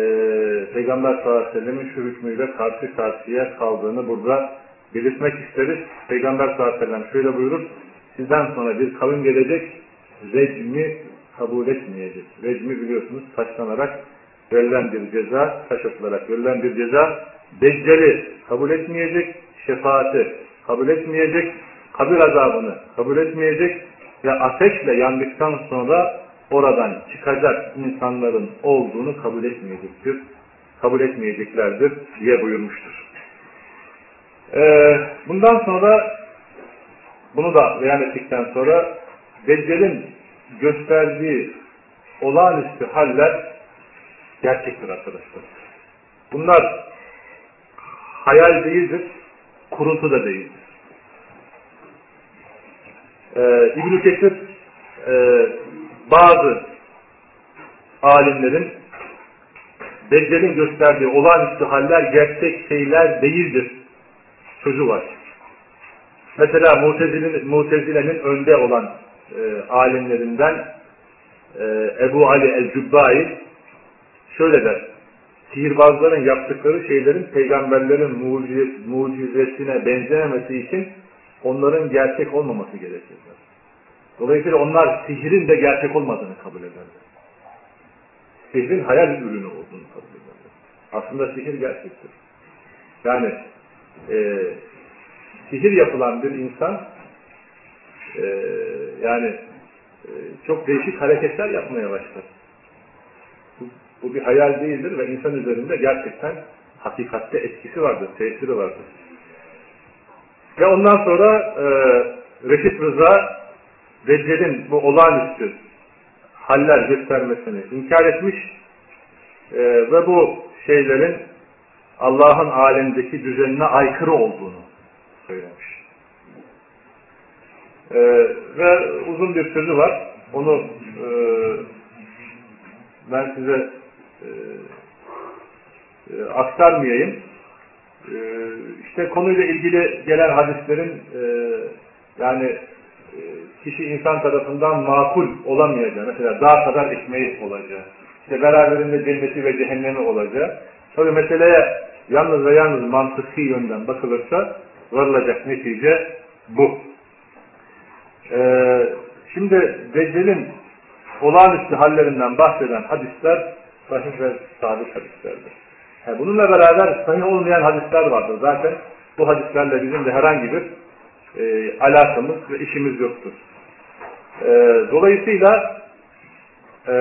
Peygamber sallallahu aleyhi ve sellem'in şu hükmüyle karşı karşıya kaldığını burada belirtmek isteriz. Peygamber sallallahu aleyhi ve sellem şöyle buyurur. Sizden sonra bir kavim gelecek recmi kabul etmeyecek. Recmi biliyorsunuz taşlanarak verilen bir ceza, taş atılarak verilen bir ceza. Deccali kabul etmeyecek, şefaati kabul etmeyecek, kabir azabını kabul etmeyecek ve ateşle yandıktan sonra oradan çıkacak insanların olduğunu kabul etmeyecektir. Kabul etmeyeceklerdir diye buyurmuştur. Ee, bundan sonra bunu da beyan ettikten sonra Deccal'in gösterdiği olağanüstü haller gerçektir arkadaşlar. Bunlar hayal değildir, kuruntu da değildir. Ee, İbn-i Kesir e, bazı alimlerin Deccal'in gösterdiği olağanüstü haller gerçek şeyler değildir. Sözü var. Mesela Mutezile'nin Mutezile önde olan e, alimlerinden e, Ebu Ali el-Cübbai şöyle der. Sihirbazların yaptıkları şeylerin peygamberlerin muciz, mucizesine benzememesi için onların gerçek olmaması gerekir. Dolayısıyla onlar sihirin de gerçek olmadığını kabul ederler. Sihrin hayal ürünü olduğunu kabul ederler. Aslında sihir gerçektir. Yani e, sihir yapılan bir insan e, yani e, çok değişik hareketler yapmaya başlar. Bu, bu bir hayal değildir ve insan üzerinde gerçekten hakikatte etkisi vardır, tesiri vardır. Ve ondan sonra e, Reşit Rıza Deccal'in bu olağanüstü haller göstermesini inkar etmiş e, ve bu şeylerin Allah'ın alemdeki düzenine aykırı olduğunu söylemiş. E, ve uzun bir sözü var. Onu e, ben size e, e, aktarmayayım. E, işte konuyla ilgili gelen hadislerin e, yani e, kişi insan tarafından makul olamayacağı, mesela dağ kadar ekmeği olacağı, işte beraberinde cenneti ve cehennemi olacağı. Tabi meseleye yalnız ve yalnız mantıki yönden bakılırsa varılacak netice bu. Ee, şimdi Deccal'in olağanüstü hallerinden bahseden hadisler sahih ve sabit hadislerdir. Yani bununla beraber sahih olmayan hadisler vardır. Zaten bu hadislerle bizim de herhangi bir e, alakamız ve işimiz yoktur. E, dolayısıyla e,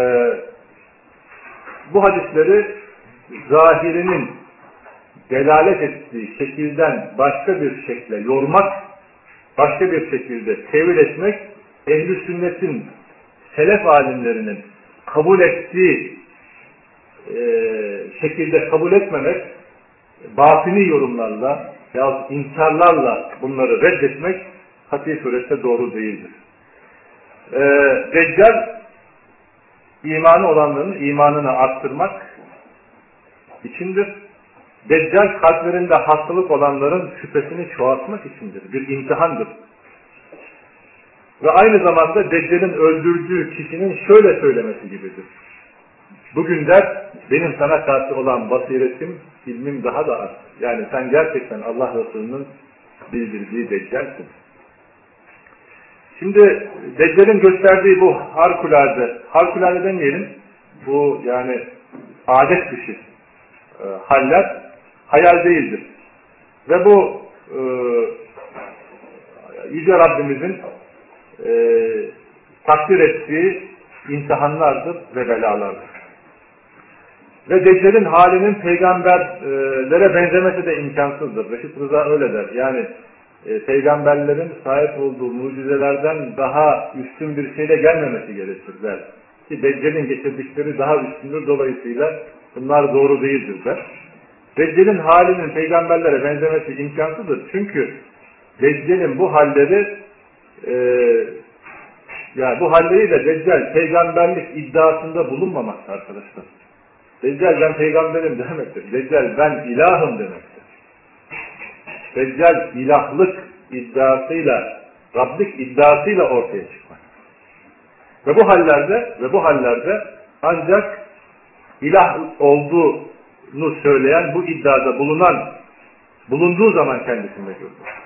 bu hadisleri zahirinin delalet ettiği şekilden başka bir şekle yormak, başka bir şekilde tevil etmek, ehli sünnetin selef alimlerinin kabul ettiği e, şekilde kabul etmemek, batini yorumlarla yahut inkarlarla bunları reddetmek hati surette doğru değildir. E, Deccal imanı olanların imanını arttırmak içindir. Deccal kalplerinde hastalık olanların şüphesini çoğaltmak içindir. Bir imtihandır. Ve aynı zamanda Deccal'in öldürdüğü kişinin şöyle söylemesi gibidir. Bugün der, benim sana karşı olan basiretim, ilmim daha da az. Yani sen gerçekten Allah Resulü'nün bildirdiği Deccal'sin. Şimdi Deccal'in gösterdiği bu harikulade, harikulade demeyelim, bu yani adet dışı e, haller hayal değildir. Ve bu e, Yüce Rabbimizin e, takdir ettiği imtihanlardır ve belalardır. Ve Deccal'in halinin peygamberlere benzemesi de imkansızdır. Reşit Rıza öyle der. Yani e, peygamberlerin sahip olduğu mucizelerden daha üstün bir şeyle gelmemesi gerekir der. Ki Deccal'in getirdikleri daha üstündür dolayısıyla bunlar doğru değildir der. Deccal'in halinin peygamberlere benzemesi imkansızdır. Çünkü Deccal'in bu halleri e, yani bu halleriyle Deccal peygamberlik iddiasında bulunmamakta arkadaşlar. Deccal ben peygamberim demektir. Deccal ben ilahım demektir. Deccal ilahlık iddiasıyla, Rablik iddiasıyla ortaya çıkmak. Ve bu hallerde ve bu hallerde ancak ilah olduğunu söyleyen, bu iddiada bulunan, bulunduğu zaman kendisinde görülür.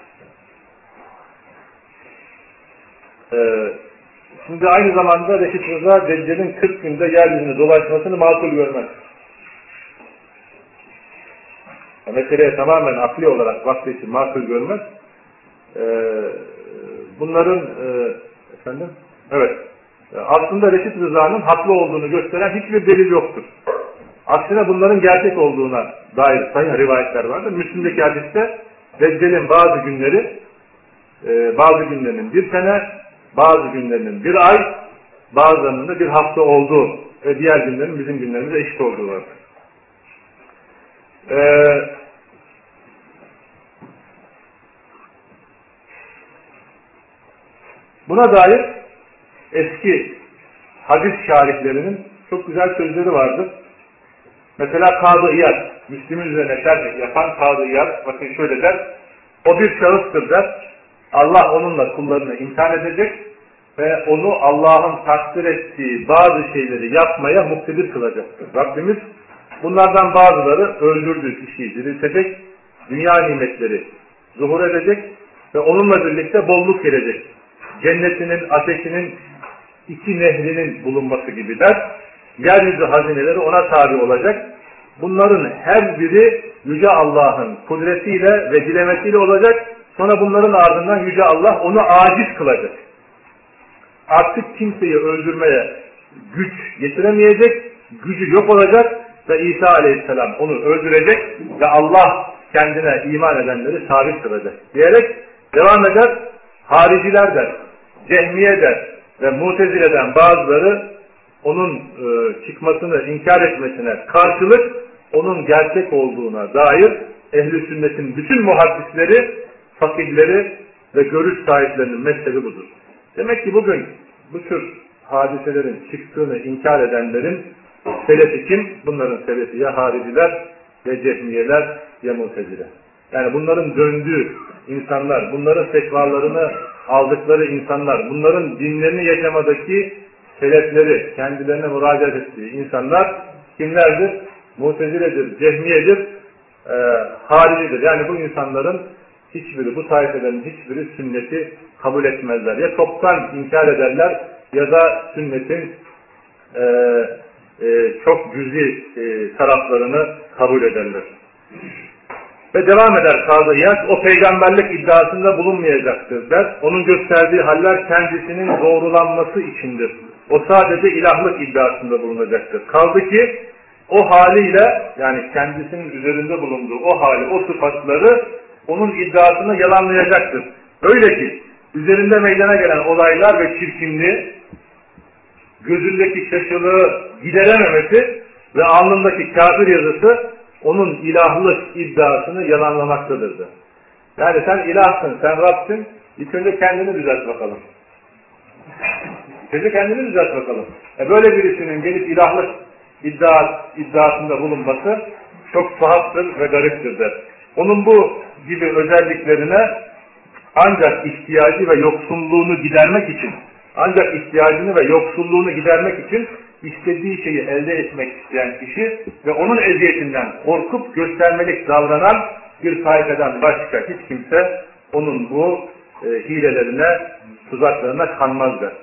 Ee, şimdi aynı zamanda Reşit Rıza Deccal'in 40 günde yeryüzünde dolaşmasını makul görmez. Meseleye tamamen akli olarak için makul görmez. Ee, bunların e, efendim evet aslında Reşit Rıza'nın haklı olduğunu gösteren hiçbir delil yoktur. Aksine bunların gerçek olduğuna dair sayın rivayetler vardır. Müslüm'deki hadiste Deccal'in bazı günleri e, bazı günlerinin bir sene, bazı günlerinin bir ay, bazılarının da bir hafta olduğu ve diğer günlerin bizim günlerimize eşit olduğu vardır. Ee, buna dair eski hadis şarihlerinin çok güzel sözleri vardır. Mesela Kadı İyad, Müslüm'ün üzerine şerh yapan Kadı İyad, bakın şöyle der, o bir şahıstır der, Allah onunla kullarını imtihan edecek ve onu Allah'ın takdir ettiği bazı şeyleri yapmaya muktedir kılacaktır. Rabbimiz Bunlardan bazıları öldürdüğü kişiyi diriltecek, dünya nimetleri zuhur edecek ve onunla birlikte bolluk gelecek. Cennetinin, ateşinin, iki nehrinin bulunması gibi der. Yeryüzü hazineleri ona tabi olacak. Bunların her biri Yüce Allah'ın kudretiyle ve dilemesiyle olacak. Sonra bunların ardından Yüce Allah onu aciz kılacak. Artık kimseyi öldürmeye güç getiremeyecek, gücü yok olacak ve İsa aleyhisselam onu öldürecek ve Allah kendine iman edenleri sabit kılacak diyerek devam eder. Hariciler der, cehmiye der ve mutezileden bazıları onun e, çıkmasını inkar etmesine karşılık onun gerçek olduğuna dair ehli sünnetin bütün muhaddisleri, fakirleri ve görüş sahiplerinin mezhebi budur. Demek ki bugün bu tür hadiselerin çıktığını inkar edenlerin Selefi kim? Bunların selefi ya hariciler ya cehmiyeler ya mutezile. Yani bunların döndüğü insanlar, bunların fetvalarını aldıkları insanlar, bunların dinlerini yaşamadaki selefleri, kendilerine müracaat ettiği insanlar kimlerdir? Muteziledir, cehmiyedir, e, haricidir. Yani bu insanların hiçbiri, bu taifelerin hiçbiri sünneti kabul etmezler. Ya toptan inkar ederler ya da sünnetin e, e, çok cüzi e, taraflarını kabul ederler. Ve devam eder Kadı İyaz, o peygamberlik iddiasında bulunmayacaktır der. Onun gösterdiği haller kendisinin doğrulanması içindir. O sadece ilahlık iddiasında bulunacaktır. Kaldı ki o haliyle yani kendisinin üzerinde bulunduğu o hali, o sıfatları onun iddiasını yalanlayacaktır. Öyle ki üzerinde meydana gelen olaylar ve çirkinliği gözündeki şaşılığı giderememesi ve alnındaki kafir yazısı onun ilahlık iddiasını yalanlamaktadır. Yani sen ilahsın, sen Rabbsin, ilk önce kendini düzelt bakalım. Önce kendini düzelt bakalım. E böyle birisinin gelip ilahlık iddia, iddiasında bulunması çok tuhaftır ve gariptir der. Onun bu gibi özelliklerine ancak ihtiyacı ve yoksulluğunu gidermek için ancak ihtiyacını ve yoksulluğunu gidermek için istediği şeyi elde etmek isteyen kişi ve onun eziyetinden korkup göstermelik davranan bir tayfeden başka hiç kimse onun bu e, hilelerine, tuzaklarına kanmazlar.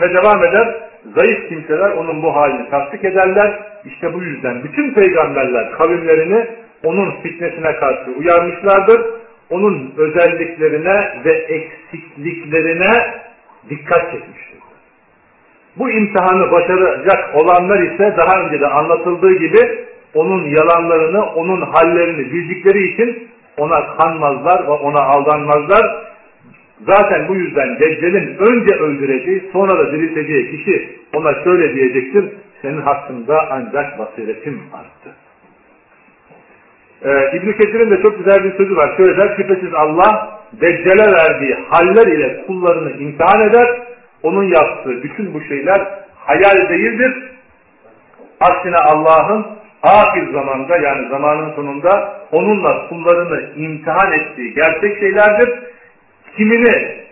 Ve devam eder, zayıf kimseler onun bu halini tasdik ederler. İşte bu yüzden bütün peygamberler kavimlerini onun fitnesine karşı uyarmışlardır. onun özelliklerine ve eksikliklerine dikkat çekmiştir. Bu imtihanı başaracak olanlar ise daha önce de anlatıldığı gibi onun yalanlarını, onun hallerini bildikleri için ona kanmazlar ve ona aldanmazlar. Zaten bu yüzden Deccal'in önce öldüreceği, sonra da dirilteceği kişi ona şöyle diyecektir, senin hakkında ancak basiretim arttı. Ee, İbn-i Kesir'in de çok güzel bir sözü var. Şöyle der, şüphesiz Allah Deccal'e verdiği haller ile kullarını imtihan eder. Onun yaptığı bütün bu şeyler hayal değildir. Aksine Allah'ın ahir zamanda yani zamanın sonunda onunla kullarını imtihan ettiği gerçek şeylerdir. Kimini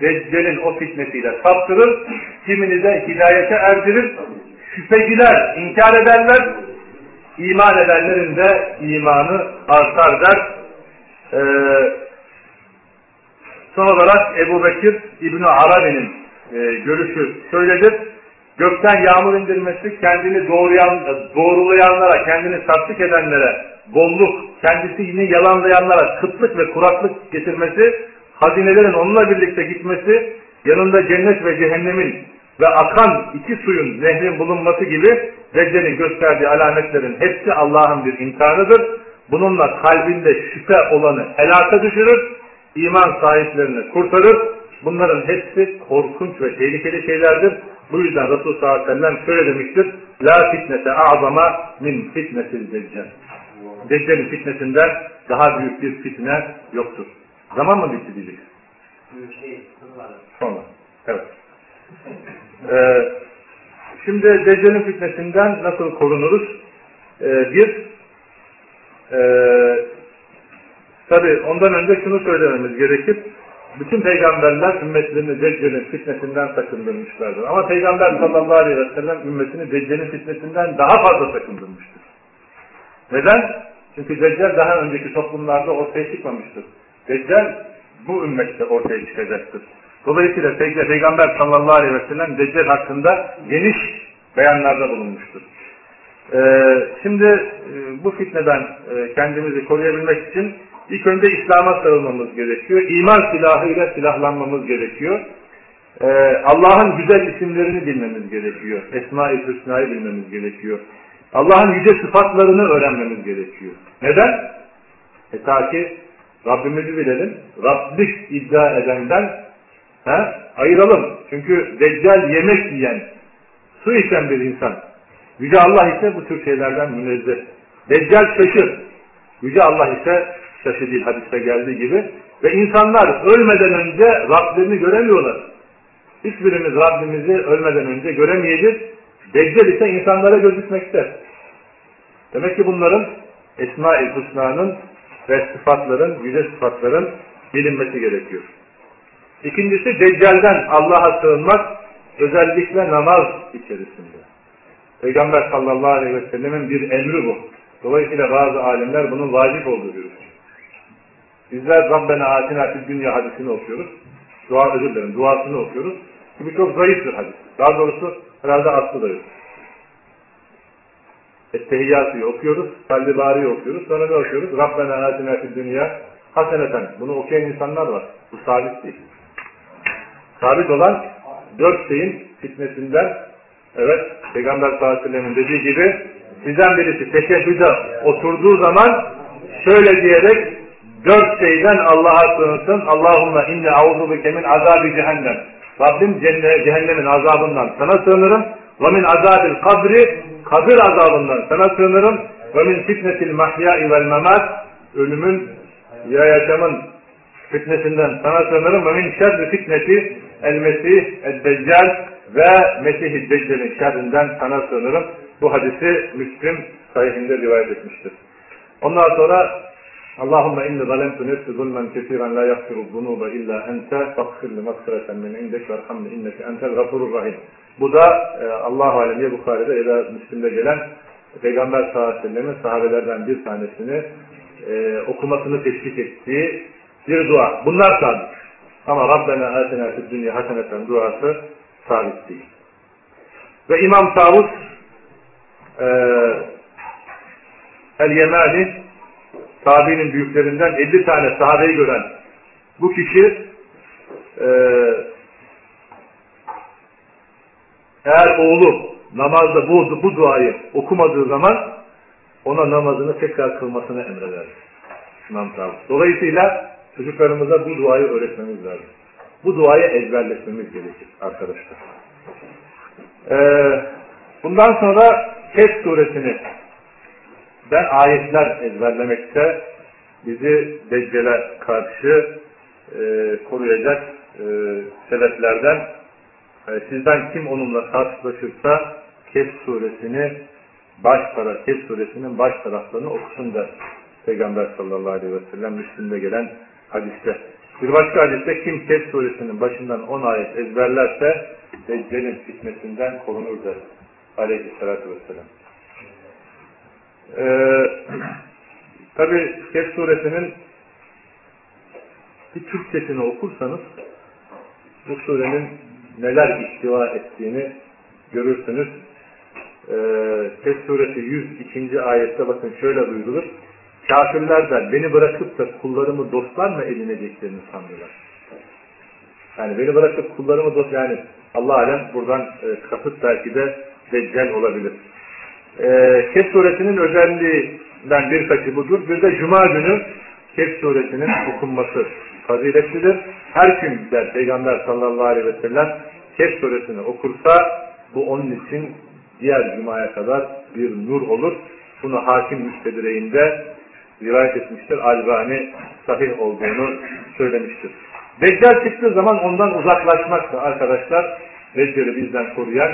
Deccal'in o fitnesiyle saptırır, kimini de hidayete erdirir. Şüpheciler inkar ederler, iman edenlerin de imanı artar der. Ee, son olarak Ebu Bekir İbni Arabi'nin e, görüşü söyledir. Gökten yağmur indirmesi kendini doğruyan, doğrulayanlara, kendini tasdik edenlere bolluk, kendisi yine yalanlayanlara kıtlık ve kuraklık getirmesi, hazinelerin onunla birlikte gitmesi, yanında cennet ve cehennemin ve akan iki suyun nehrin bulunması gibi Deccal'in gösterdiği alametlerin hepsi Allah'ın bir imtihanıdır. Bununla kalbinde şüphe olanı helaka düşürür, iman sahiplerini kurtarır. Bunların hepsi korkunç ve tehlikeli şeylerdir. Bu yüzden Resul sallallahu aleyhi ve sellem şöyle demiştir. La fitnete a'zama min fitnetil deccal. Deccal'in fitnesinden daha büyük bir fitne yoktur. Zaman mı bitti diyecek? Sonra. Evet. Ee, şimdi Deccal'in fitnesinden nasıl korunuruz? Ee, bir, e, tabi ondan önce şunu söylememiz gerekir. Bütün peygamberler ümmetlerini Deccal'in fitnesinden sakındırmışlardır. Ama Peygamber sallallahu aleyhi ve sellem ümmetini Deccal'in fitnesinden daha fazla sakındırmıştır. Neden? Çünkü Deccal daha önceki toplumlarda ortaya çıkmamıştır. Deccal bu ümmette ortaya çıkacaktır. Dolayısıyla Peygamber sallallahu aleyhi ve sellem Deccal hakkında geniş beyanlarda bulunmuştur. Ee, şimdi e, bu fitneden e, kendimizi koruyabilmek için ilk önce İslam'a sarılmamız gerekiyor. İman silahıyla silahlanmamız gerekiyor. Ee, Allah'ın güzel isimlerini bilmemiz gerekiyor. Esma-i Hüsna'yı bilmemiz gerekiyor. Allah'ın yüce sıfatlarını öğrenmemiz gerekiyor. Neden? E ta ki Rabbimizi bilelim. Rablik iddia edenden he, ayıralım. Çünkü Deccal yemek yiyen, su içen bir insan. Yüce Allah ise bu tür şeylerden münezzeh. Deccal şaşır. Yüce Allah ise şaşı değil hadiste geldiği gibi. Ve insanlar ölmeden önce Rablerini göremiyorlar. Hiçbirimiz Rabbimizi ölmeden önce göremeyeceğiz. Deccal ise insanlara gözükmekte. Demek ki bunların Esma-i Hüsna'nın ve sıfatların, yüce sıfatların bilinmesi gerekiyor. İkincisi Deccal'den Allah'a sığınmak özellikle namaz içerisinde. Peygamber sallallahu aleyhi ve sellemin bir emri bu. Dolayısıyla bazı alimler bunun vacip olduğu görüşür. Bizler Rabbena atina fid dünya hadisini okuyoruz. Dua özür dilerim, duasını okuyoruz. Bu çok zayıf bir hadis. Daha doğrusu herhalde aslı da yok. Ettehiyyatı okuyoruz, Salli Bari'yi okuyoruz. Sonra ne okuyoruz? Rabbena atina fid dünya haseneten. Bunu okuyan insanlar var. Bu sabit değil. Sabit olan dört şeyin fitnesinden evet Peygamber sallallahu dediği gibi sizden birisi teşebbüde oturduğu zaman şöyle diyerek dört şeyden Allah'a sığınsın. Allahümme inni auzu bike min azabi cehennem. Rabbim cehennemin azabından sana sığınırım. Ve min azabil kabri kabir azabından sana sığınırım. Ve min fitnetil mahyai vel memat ölümün ya yaşamın fitnesinden sana sığınırım. Ve min şerri fitneti el mesih el deccal ve mesih-i deccalin şerrinden sana sığınırım. Bu hadisi Müslim sahihinde rivayet etmiştir. Ondan sonra Allahümme inni zalemtu nefsi zulmen kesiren la yakfiru zunuba illa ente fakfirli makfireten min indek ve erhamni inneke entel gafurur rahim. Bu da e, Allah-u Alem ya Bukhari'de ya da Müslim'de gelen Peygamber sallallahu aleyhi ve sellem'in sahabelerden bir tanesini e, okumasını teşvik ettiği bir dua. Bunlar sabit. Ama Rabbena atina fid dünya haseneten duası sabit değil. Ve İmam Tavus e, El-Yemani sahabenin büyüklerinden 50 tane sahabeyi gören bu kişi e, eğer oğlu namazda bu, bu duayı okumadığı zaman ona namazını tekrar kılmasını emreder. İmam Sağ Dolayısıyla çocuklarımıza bu duayı öğretmemiz lazım. Bu duayı ezberletmemiz gerekir arkadaşlar. Ee, bundan sonra Kes suresini ben ayetler ezberlemekte bizi Deccal'e karşı e, koruyacak e, sebeplerden e, sizden kim onunla karşılaşırsa Kes suresini baş taraf, Kes suresinin baş taraflarını okusun da Peygamber sallallahu aleyhi ve sellem Müslim'de gelen hadiste. Bir başka hadiste kim Kes suresinin başından 10 ayet ezberlerse Deccal'in fitnesinden korunur der. Aleyhisselatü vesselam. Ee, Tabi Kehf suresinin bir Türkçesini okursanız bu surenin neler ihtiva ettiğini görürsünüz. Ee, Kehf suresi 102. ayette bakın şöyle duyurulur. Kafirler de beni bırakıp da kullarımı dostlar mı edineceklerini sandılar. Yani beni bırakıp kullarımı dost yani Allah alem buradan e, kasıt belki de Deccal olabilir. E, Kehf suresinin özelliğinden birkaçı budur. Bir de Cuma günü Kehf suresinin okunması faziletlidir. Her kim der Peygamber sallallahu aleyhi ve sellem Kehf suresini okursa bu onun için diğer Cuma'ya kadar bir nur olur. Bunu hakim müstedireğinde rivayet etmiştir. Albani sahih olduğunu söylemiştir. Deccal çıktığı zaman ondan uzaklaşmak da arkadaşlar Deccal'i bizden koruyan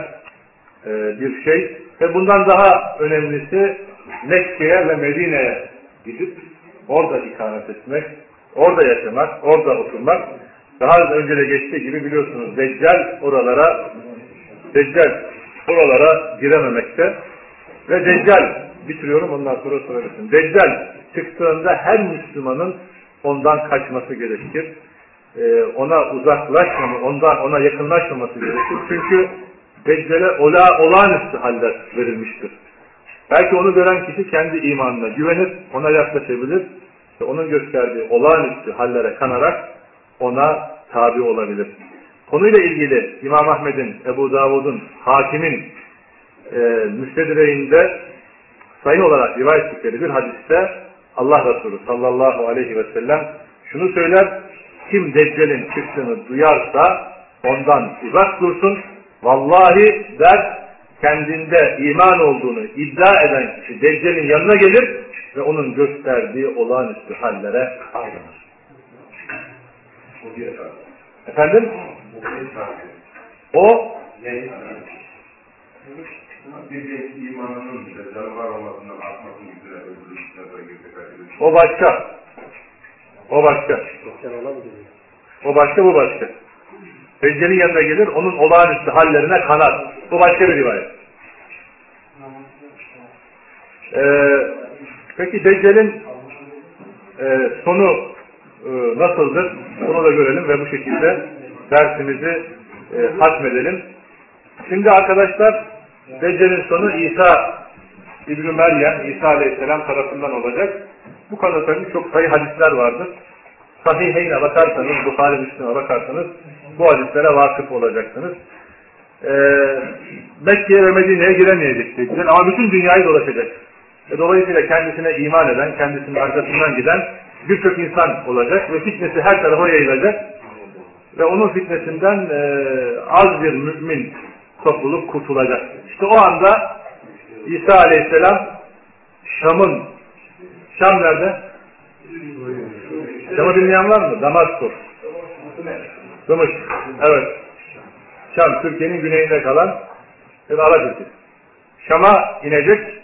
e, bir şey. Ve bundan daha önemlisi Mekke'ye ve Medine'ye gidip orada ikamet etmek, orada yaşamak, orada oturmak. Daha önce de geçtiği gibi biliyorsunuz Deccal oralara Deccal oralara girememekte. Ve Deccal bitiriyorum ondan sonra söylesin. Deccal çıktığında her Müslümanın ondan kaçması gerekir. Ee, ona uzaklaşmama, ondan ona yakınlaşmaması gerekir. Çünkü Deccal'e ola, olağanüstü haller verilmiştir. Belki onu gören kişi kendi imanına güvenir, ona yaklaşabilir ve onun gösterdiği olağanüstü hallere kanarak ona tabi olabilir. Konuyla ilgili İmam Ahmed'in, Ebu Davud'un, Hakim'in e, müstedireğinde sayı olarak rivayet ettikleri bir hadiste Allah Resulü sallallahu aleyhi ve sellem şunu söyler, kim Deccal'in çıktığını duyarsa ondan uzak dursun, vallahi der kendinde iman olduğunu iddia eden kişi Deccal'in yanına gelir ve onun gösterdiği olağanüstü hallere ayrılır. Efendim? O bir imanının olmasından öldürüşüne o başka. O başka. O başka bu başka. Deccal'in yanına gelir, onun olağanüstü hallerine kanar. Bu başka bir rivayet. Ee, peki Deccal'in e, sonu e, nasıldır? Bunu da görelim ve bu şekilde dersimizi e, hatmedelim. Şimdi arkadaşlar Deccal'in sonu İsa İbn-i Meryem, İsa Aleyhisselam tarafından olacak. Bu konuda tabii çok sayı hadisler vardır. Sahiheyne bakarsanız, Bukhari Müslüm'e bakarsanız bu hadislere vakıf olacaksınız. Ee, Mekke'ye ve Medine'ye giremeyecek Deccal ama bütün dünyayı dolaşacak. E, dolayısıyla kendisine iman eden, kendisinin arkasından giden birçok insan olacak ve fitnesi her tarafa yayılacak. Ve onun fitnesinden e, az bir mümin topluluk kurtulacak. İşte o anda İsa Aleyhisselam Şam'ın Şam nerede? Şam'ı bilmeyen var mı? Damaskus. Gümüş. Evet. Şam, Türkiye'nin güneyinde kalan bir Arap ülkesi. Şam'a inecek,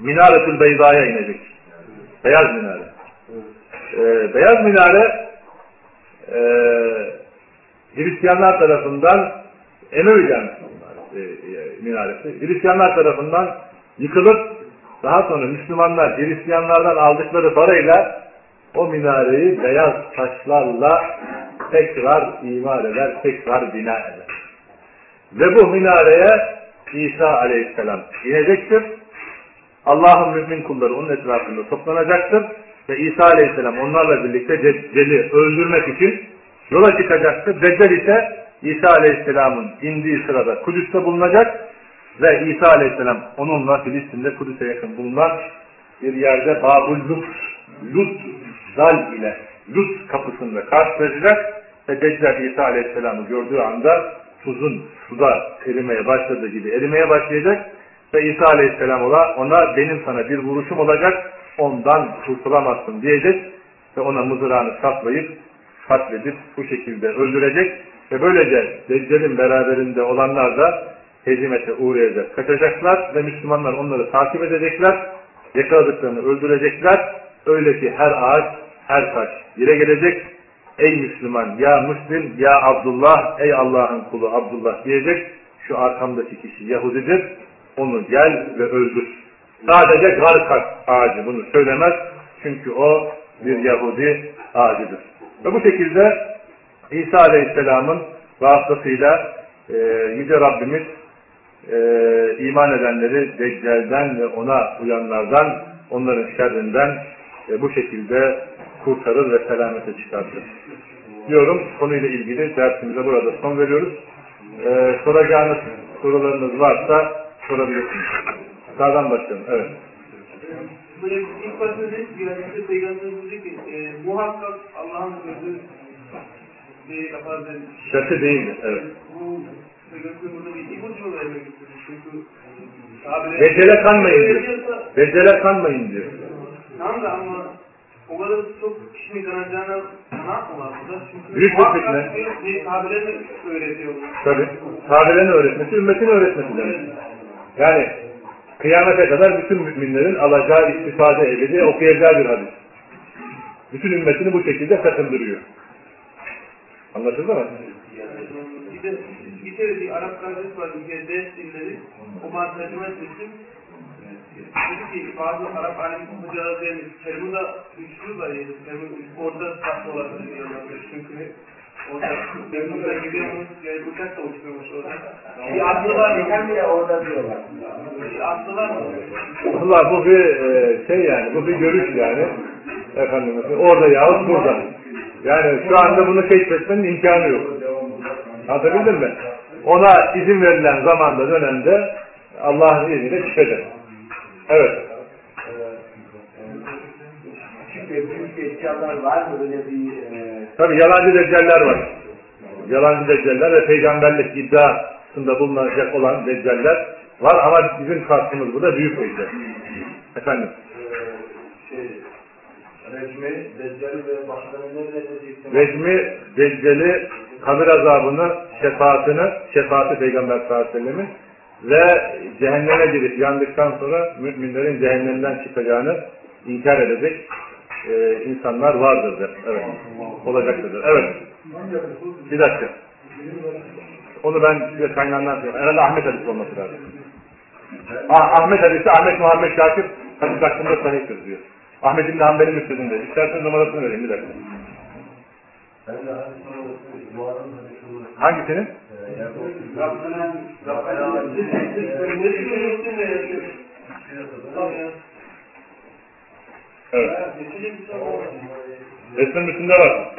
Minaretül Beyza'ya inecek. Beyaz minare. Ee, beyaz minare e, Hristiyanlar tarafından Emevi Camisi e, e, minaresi. Hristiyanlar tarafından yıkılıp daha sonra Müslümanlar Hristiyanlardan aldıkları parayla o minareyi beyaz taşlarla tekrar imar eder, tekrar bina eder. Ve bu minareye İsa aleyhisselam inecektir. Allah'ın mümin kulları onun etrafında toplanacaktır. ve İsa Aleyhisselam onlarla birlikte Deccal'i öldürmek için yola çıkacaktır. Deccal ise İsa Aleyhisselam'ın indiği sırada Kudüs'te bulunacak ve İsa Aleyhisselam onunla Filistin'de Kudüs'e yakın bulunan bir yerde Babul Lut, Lut Zal ile Lut kapısında karşılaşacak ve Deccal İsa Aleyhisselam'ı gördüğü anda tuzun suda erimeye başladığı gibi erimeye başlayacak. Ve İsa Aleyhisselam ona, ona benim sana bir vuruşum olacak ondan kurtulamazsın diyecek. Ve ona mızrağını saplayıp katledip bu şekilde öldürecek ve böylece Deccal'in beraberinde olanlar da hezimete uğrayacak, kaçacaklar ve Müslümanlar onları takip edecekler, yakaladıklarını öldürecekler. Öyle ki her ağaç, her taş yere gelecek. Ey Müslüman, ya Müslim, ya Abdullah, ey Allah'ın kulu Abdullah diyecek. Şu arkamdaki kişi Yahudidir, onu gel ve öldür. Sadece garkat ağacı bunu söylemez. Çünkü o bir Yahudi ağacıdır. Ve bu şekilde İsa Aleyhisselam'ın vasıtasıyla e, Yüce Rabbimiz e, iman edenleri Deccal'den ve ona uyanlardan, onların şerrinden e, bu şekilde kurtarır ve selamete çıkartır. Diyorum konuyla ilgili dersimize burada son veriyoruz. E, soracağınız sorularınız varsa sorabilirsiniz. Sağdan başlayalım. Evet. Böyle ilk başta dedik ki hadiste peygamberimiz dedi ki e, muhakkak Allah'ın sözü dedi. Şartı değildir. Evet. Bu bir kanmayın diyor. Deccale kanmayın diyor. Tamam da ama o kadar çok kişinin kanacağına kanaat mı var burada? Çünkü Büyük bir fitne. bir- bir mi öğretiyor bunu? Tabi. Sahabelerin öğretmesi, ümmetin öğretmesi demek. Yani kıyamete kadar bütün müminlerin alacağı istifade ebedi okuyacağı bir hadis. Bütün ümmetini bu şekilde sakındırıyor. Anlaşıldı mı? Bir de bir kere bir Arap kardeş var bir kere ders dinledi. O tercüme etmiştim. Dedi ki bazı Arap alim hocalar demiş, Termu'da üçlü var yani, Termu orada saklı olabilir diyorlar. Çünkü orada Termu'da gidiyormuş, yani uçak da uçmuyormuş orada. Bir aslı var? Sen bile orada diyorlar. Bir aslı var mı? Allah bu bir e, şey yani, bu bir görüş yani. Efendim, orada yahut burada. Yani şu anda bunu keşfetmenin imkanı yok. Anlatabildim mi? Ona izin verilen zamanda, dönemde Allah'ın izniyle çıkacak. Evet. E, Tabi yalancı deccaller var. Yalancı deccaller ve peygamberlik iddiasında bulunacak olan deccaller var ama bizim karşımız burada büyük deccal. Efendim. şey rejimi, deccali ve diyecektim? Rejimi, deccali, kabir azabını, şefaatini, şefaati peygamber sallallahu aleyhi ve ve cehenneme girip yandıktan sonra müminlerin cehennemden çıkacağını inkar edecek e, insanlar vardır der. Evet. Olacakdır. Evet. Bir dakika. Onu ben size kaynağından söyleyeyim. Herhalde Ahmet hadisi olması lazım. Ah, Ahmet hadisi, Ahmet Muhammed Şakir hadis hakkında sahiptir diyor. Ahmet İbni Hanbel'in müstedinde. İsterseniz numarasını vereyim bir dakika. Hangisinin? Yaşıyor? Tamam ya. Evet. Şey. Resmin üstünde var.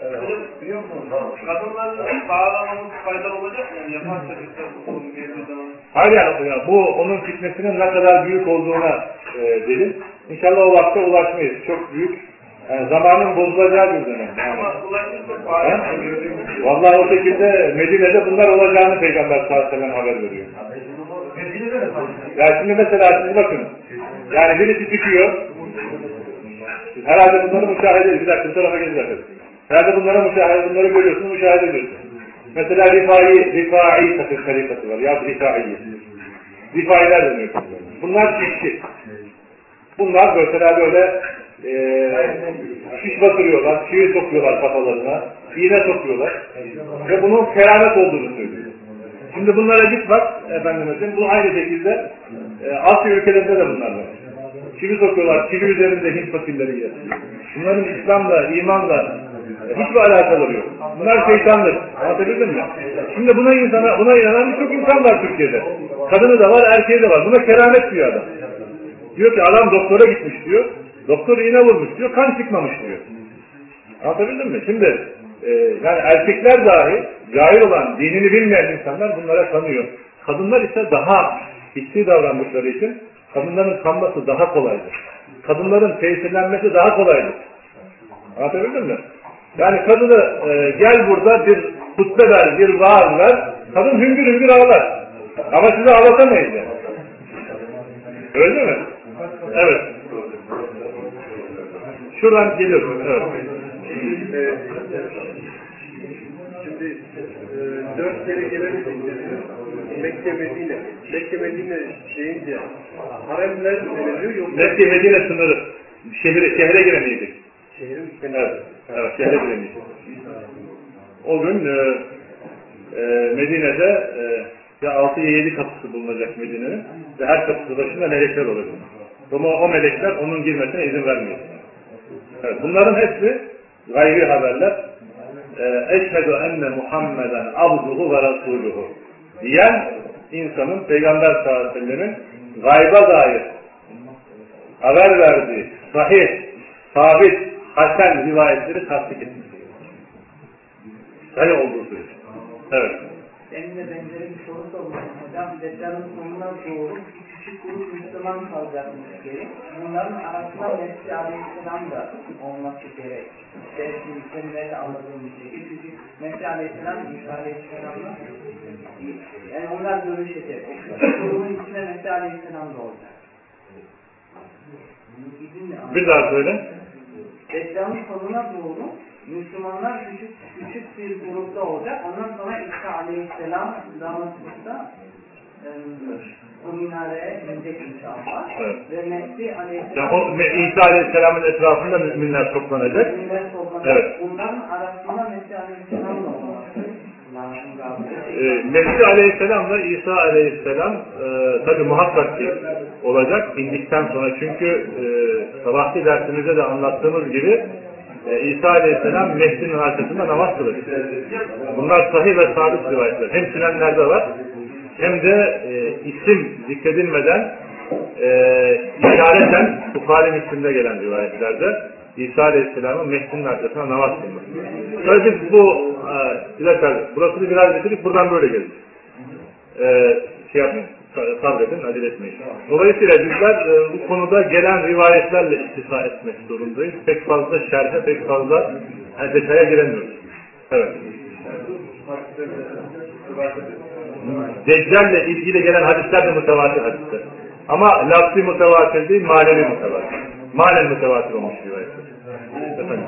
Hocam, biliyor musun? Kadınları bağlamamız faydalı olacak mı? Yani yaparsak işte bu geldiği zaman. Hayır yani ya, bu onun fitnesinin ne kadar büyük olduğuna e, delil. İnşallah o vakte ulaşmayız. Çok büyük. Yani zamanın bozulacağı bir dönem. Yani. Vallahi o şekilde Medine'de bunlar olacağını Peygamber sallallahu aleyhi ve sellem haber veriyor. Ya şimdi mesela siz bakın. Yani birisi çıkıyor. Herhalde bunları müşahede ediyor. Bir dakika bu tarafa gelin bakın. Herhalde bunları müşahede, bunları görüyorsunuz, müşahede ediyorsunuz. Mesela Rifai, Rifai takım tarikatı var. Ya Rifai. Rifailer deniyor. Bunlar çiftçi. Bunlar mesela böyle eee şiş batırıyorlar, çivi sokuyorlar kafalarına, iğne sokuyorlar. Ve bunun keramet olduğunu söylüyor. Şimdi bunlara git bak, efendimizin, bu aynı şekilde e, Asya ülkelerinde de bunlar var. Çivi sokuyorlar, çivi üzerinde Hint fakirleri yer. Bunların İslam'la, imanla e, hiçbir alakaları yok. Bunlar şeytandır. Anlatabildim mi? Şimdi buna insana, buna inanan birçok insan var Türkiye'de. Kadını da var, erkeği de var. Buna keramet diyor adam. Diyor ki adam doktora gitmiş diyor. Doktor iğne vurmuş diyor, kan çıkmamış diyor. Anlatabildim mi? Şimdi e, yani erkekler dahi cahil olan, dinini bilmeyen insanlar bunlara kanıyor. Kadınlar ise daha hissi davrandıkları için kadınların kanması daha kolaydır. Kadınların tesirlenmesi daha kolaydır. Anlatabildim mi? Yani kadını e, gel burada bir hutbe ver, bir vaaz ver, kadın hüngür hüngür ağlar. Ama sizi ağlatamayız yani. Öyle mi? Evet. Şuradan. Evet. Ee, Şimdi e, dört kere gelemedik. Mekke Medine. Mekke Medine deyince haremler deniliyor yoksa Mekke Medine sınırı. Şehre, şehre giremeyecek. şehrin Evet. Evet, şehre giremeyecek. O gün e, e, Medine'de e, ya 6 ya 7 kapısı bulunacak Medine'nin ve her kapısı başında melekler olacak. Ama o melekler onun girmesine izin vermiyor. Evet, bunların hepsi gayri haberler. E, Eşhedü enne Muhammeden abduhu ve rasuluhu diyen insanın Peygamber sallallahu gayba dair haber verdiği sahih, sabit, hasen rivayetleri tasdik etmiş. Öyle olduğu sürece. Evet. Seninle benzeri bir soru sormuştum hocam. Deccal'ın sonuna doğru küçük Müslüman kalacakmış geri. Bunların arasında Mesih Aleyhisselam da olması gerek. Dersi Müslümanları anladığım bir şekilde. Çünkü Mesih Aleyhisselam, İsa Aleyhisselam'la yani onlar görüşecek. O grubun içine Mesih Aleyhisselam da olacak. Bir daha söyle. Deccal'ın sonuna doğru Müslümanlar küçük küçük bir grupta olacak. Ondan sonra İsa Aleyhisselam Damaskus'ta e, o minareye inecek inşallah. Evet. Ve Yani Aleyhisselam İsa Aleyhisselam'ın etrafında müminler toplanacak. Müminler toplanacak. Evet. Bunların arasında lazım galiba. Ee, Mesih Aleyhisselam'la İsa Aleyhisselam e, tabi muhakkak ki olacak indikten sonra çünkü e, sabahki dersimizde de anlattığımız gibi e, İsa Aleyhisselam Mehdi'nin arkasında namaz kılacak. Bunlar sahih ve sabit rivayetler. Hem sünenlerde var hem de e, isim zikredilmeden e, işareten Bukhari Müslim'de gelen rivayetlerde İsa Aleyhisselam'ın Mehdi'nin arkasına namaz kılması. Biz bu e, dakika, burasını biraz bitirip buradan böyle geldik. E, şey yapmayın, sa- sabredin, acele etmeyin. Dolayısıyla bizler e, bu konuda gelen rivayetlerle istisna etmek zorundayız. Pek fazla şerhe, pek fazla yani detaya giremiyoruz. Evet. Deccal'le ilgili gelen hadisler de mütevatir hadisler. Ama lafzi mütevatir değil, manevi mütevatir. Manen mütevatir olmuş rivayetler. Efendim.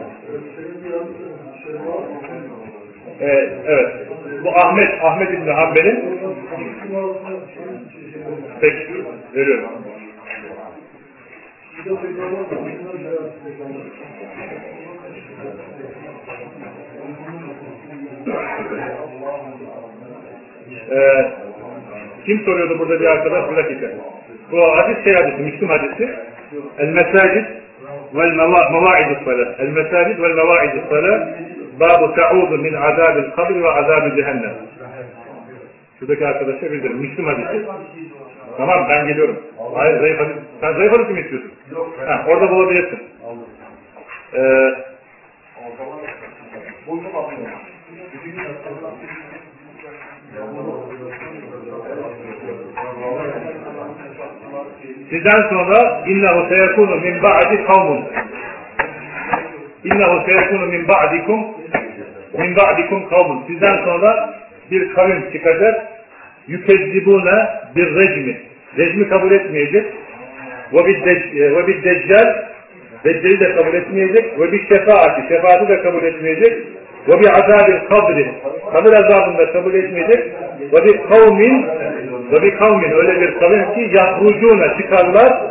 Ee, evet. Bu Ahmet, Ahmet İbni Hanbel'in Peki, veriyorum. Ee, kim soruyordu burada bir arkadaş? Bir dakika. Bu hadis şey hadisi, Müslüm hadisi. El mesacid vel meva'idus sala. El mesacid vel meva'idus sala. Babu ta'udu min azabil kabri ve azabi cehennem. Şuradaki arkadaşa bildirin. Müslüm hadisi. Tamam ben geliyorum. Hayır zayıf hadis. Sen zayıf hadis mi istiyorsun? Ha, orada bulabilirsin. Ee, Sizden sonra innehu seyekunu min ba'di kavmun. İnnehu seyekunu min ba'dikum min ba'dikum kavmun. Sizden sonra bir kavim çıkacak. Yükezzibune bir rejmi. Rejmi kabul etmeyecek. Ve bir bir deccal Deccali de kabul etmeyecek. Ve bir şefaati. Şefaati de kabul etmeyecek. Ve bir azabil kabri. Kabir azabını da kabul etmeyecek. Ve bir kavmin ve bir kavmin öyle bir kavim ki yahrucuna çıkarlar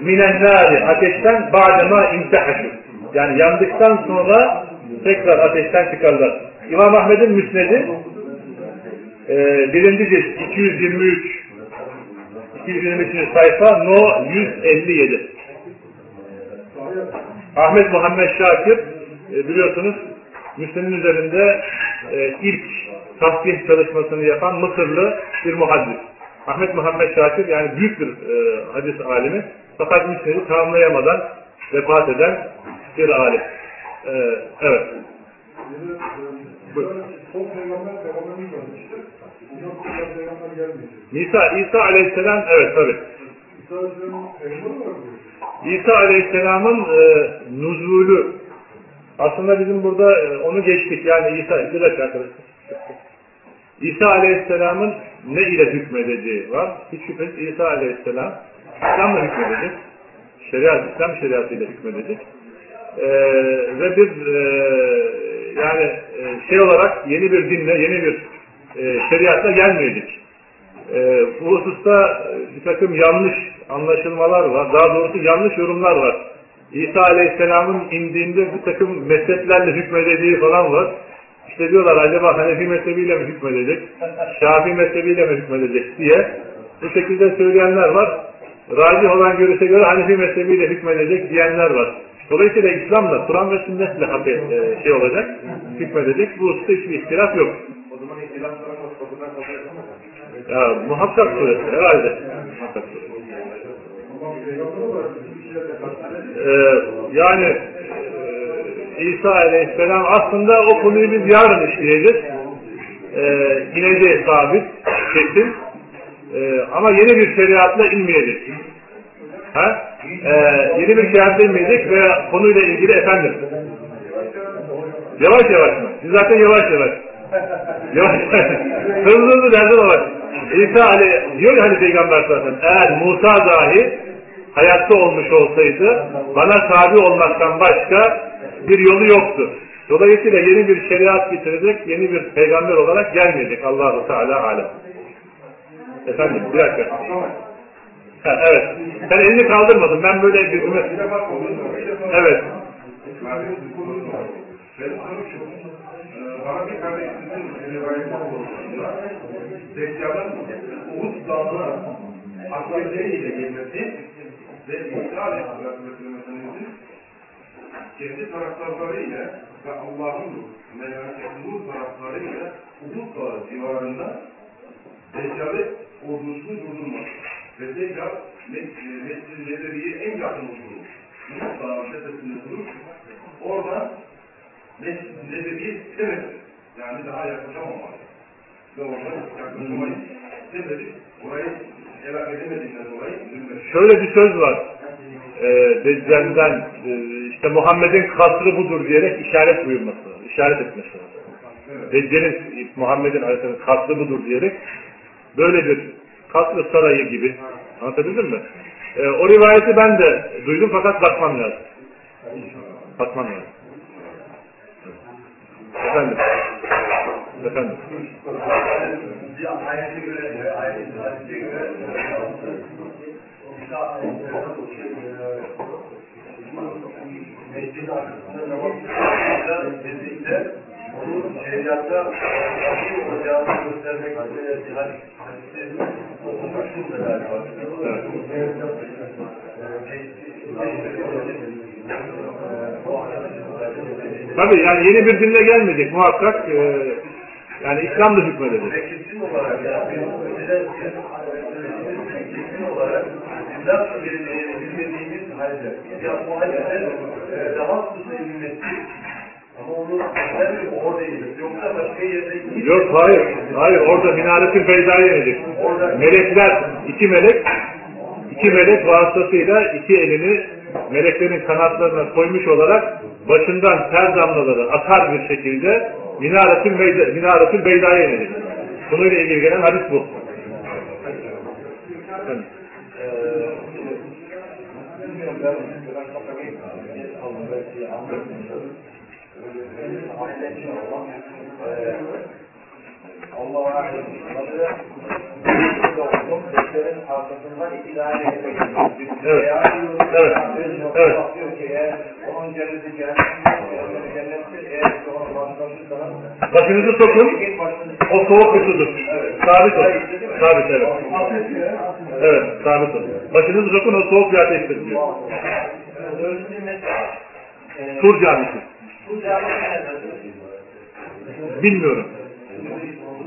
minennâri ateşten ba'dema imtihaşu. Yani yandıktan sonra tekrar ateşten çıkarlar. İmam Ahmed'in müsnedi e, birinci cilt 223 223. sayfa no 157 Ahmet Muhammed Şakir e, biliyorsunuz Müslüm'ün üzerinde e, ilk tasbih çalışmasını yapan Mısırlı bir muhaddis. Ahmet Muhammed Şakir yani büyük bir e, hadis alimi fakat Müslüm'ü tamamlayamadan vefat eden bir alim. Ee, evet. Buyurun. İsa, İsa Aleyhisselam, evet mı? İsa Aleyhisselam'ın e, nuzulü aslında bizim burada e, onu geçtik yani İsa bir dakika arkadaşlar. İsa Aleyhisselam'ın ne ile hükmedeceği var. Hiç şüphesiz İsa Aleyhisselam İslam'la hükmedecek. Şeriat, İslam şeriatıyla hükmedecek. E, ve bir e, yani e, şey olarak yeni bir dinle, yeni bir e, şeriatla gelmeyecek. Ee, bu hususta e, bir takım yanlış anlaşılmalar var. Daha doğrusu yanlış yorumlar var. İsa Aleyhisselam'ın indiğinde bir takım mezheplerle hükmedeceği falan var. İşte diyorlar acaba Hanefi mezhebiyle mi hükmedecek, Şafii mezhebiyle mi hükmedecek diye bu şekilde söyleyenler var. Racih olan görüşe göre Hanefi mezhebiyle hükmedecek diyenler var. Dolayısıyla İslam'la, Kur'an ve sünnetle e, şey olacak, hükmedecek. Bu hususta hiçbir ihtilaf yok. O zaman yapamaz. Ya muhakkak suresi herhalde. Muhakkak suresi. Ee, yani İsa Aleyhisselam aslında o konuyu biz yarın işleyeceğiz. Ee, ineceğiz sabit, kesin. Ee, ama yeni bir şeriatla inmeyecek. Ha? Ee, yeni bir şeriatla inmeyecek ve konuyla ilgili efendim. Yavaş yavaş mı? Siz zaten yavaş yavaş. Yavaş yavaş. Hızlı hızlı derdi var. İsa Ali, diyor ya hani Peygamber zaten, eğer Musa dahi hayatta olmuş olsaydı bana tabi olmaktan başka bir yolu yoktu. Dolayısıyla yeni bir şeriat getirecek, yeni bir peygamber olarak gelmeyecek Allahu Teala alem. Efendim bir dakika. Evet. Sen elini kaldırmadın. Ben böyle. Bir defa Evet. Bir kardeşimizin rivayeti oluştuğunda Deccal'ın Uhud Dağı'na askerleriyle gelmesi ve İsa Aleyhisselatü Vesselam'ın kendi taraftarlarıyla ve Allah'ın meleketinin taraftarıyla Uhud Dağı civarında Deccal'i ordusunu durdurmak ve Deccal Mescid-i Nebevi'ye en yakın oturur. Uhud Dağı tepesinde durur. Orada Mescid-i Nebevi'ye istemedi. Yani daha yaklaşamamak. Ve orada yaklaşamayı istemedi. Orayı Şöyle bir söz var. Ee, Deccal'den e, işte Muhammed'in kasrı budur diyerek işaret buyurması, işaret etmesi. Deccal'in Muhammed'in Aleyhisselam'ın kasrı budur diyerek böyle bir kasrı sarayı gibi anlatabildim mi? Ee, o rivayeti ben de duydum fakat bakmam lazım. Bakmam lazım. Efendim. Efendim. Ayete göre, ayete göre mescid arkasında namaz kılıyor dediğinde onun şeriatta vahyi olacağını göstermek üzere bir hadisi okumuştur da Tabii yani yeni bir dinle gelmeyecek muhakkak. e, yani İslam'da hükmedecek. Ve kesin olarak yani kesin olarak bizden bilmediğimiz halde ya bu halde daha hızlı inmesi ama onu. Yoksa başka yerde Yok hayır. Hayır orada minaretin Beyda'ya inecek. Melekler, iki melek, iki melek vasıtasıyla iki elini meleklerin kanatlarına koymuş olarak başından ter damlaları akar bir şekilde minaretin Beyda, minaretin Beyda'ya inecek. Konuyla ilgili gelen hadis bu. Evet. Allah'a emanet olun. Beklerin arkasından iki tane Evet. Evet. Evet. Başınızı sokun. O bir sudur. Sabit ol. Sabit evet. Evet sabit ol. Başınızı sokun o soğuk bir ateştir diyor. Tur camisi. bu cami nerede? Bilmiyorum.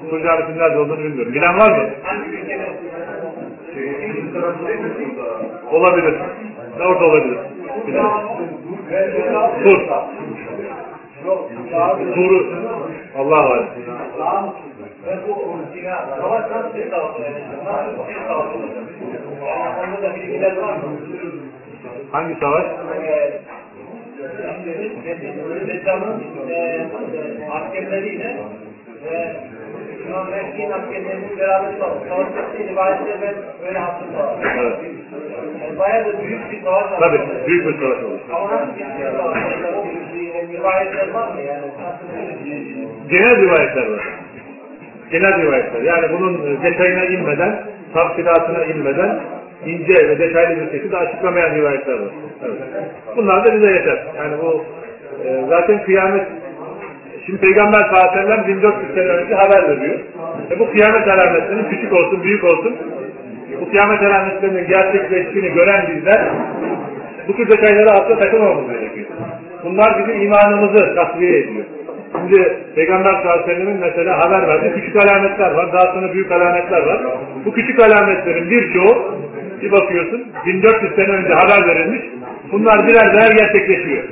Tur camisinin nerede olduğunu bilmiyorum. Bilen var mı? Olabilir. Ne orada olabilir? Tur. Turu. Allah var. Hangi savaş? Deccal'ın e, askerleriyle ve İmam Mehdi'nin askerlerinin beraber savaş ettiği rivayetleri ben öyle hatırlıyorum. Evet. Büyük bir savaş var. Tabii. Büyük bir savaş oldu. Ama nasıl bir savaş? Rivayetler yani? Genel rivayetler var. Genel rivayetler. Yani bunun detayına inmeden, tafsilatına inmeden ince ve detaylı bir şekilde açıklamayan rivayetler var. Evet. Bunlar da bize yeter. Yani bu e, zaten kıyamet Şimdi Peygamber sallallahu aleyhi ve sellem 1400 sene önce haber veriyor. E bu kıyamet alametlerinin küçük olsun, büyük olsun bu kıyamet alametlerinin gerçekleştiğini gören bizler bu tür detaylara asla takılmamamız gerekiyor. Bunlar bizim imanımızı tasfiye ediyor. Şimdi Peygamber sallallahu aleyhi ve sellemin mesela haber verdiği küçük alametler var. Daha sonra büyük alametler var. Bu küçük alametlerin birçoğu bir bakıyorsun 1400 sene önce haber verilmiş. Bunlar birer birer gerçekleşiyor.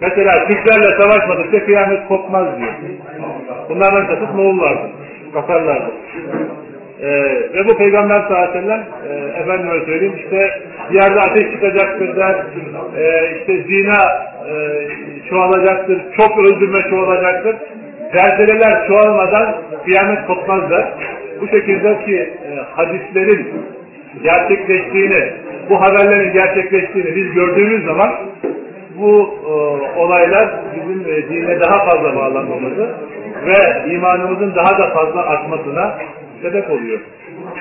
Mesela Türklerle savaşmadıkça kıyamet kopmaz diyor. Bunlardan kasıt Moğollardı. Katarlardı. Ee, ve bu Peygamber sallallahu aleyhi ve sellem e, efendime söyleyeyim işte yerde ateş çıkacaktır der, e, işte zina e, çoğalacaktır, çok öldürme çoğalacaktır. Zelzeleler çoğalmadan kıyamet kopmaz der. Bu şekilde ki e, hadislerin gerçekleştiğini, bu haberlerin gerçekleştiğini biz gördüğümüz zaman bu e, olaylar bizim e, dine daha fazla bağlanmamızı ve imanımızın daha da fazla artmasına sebep oluyor.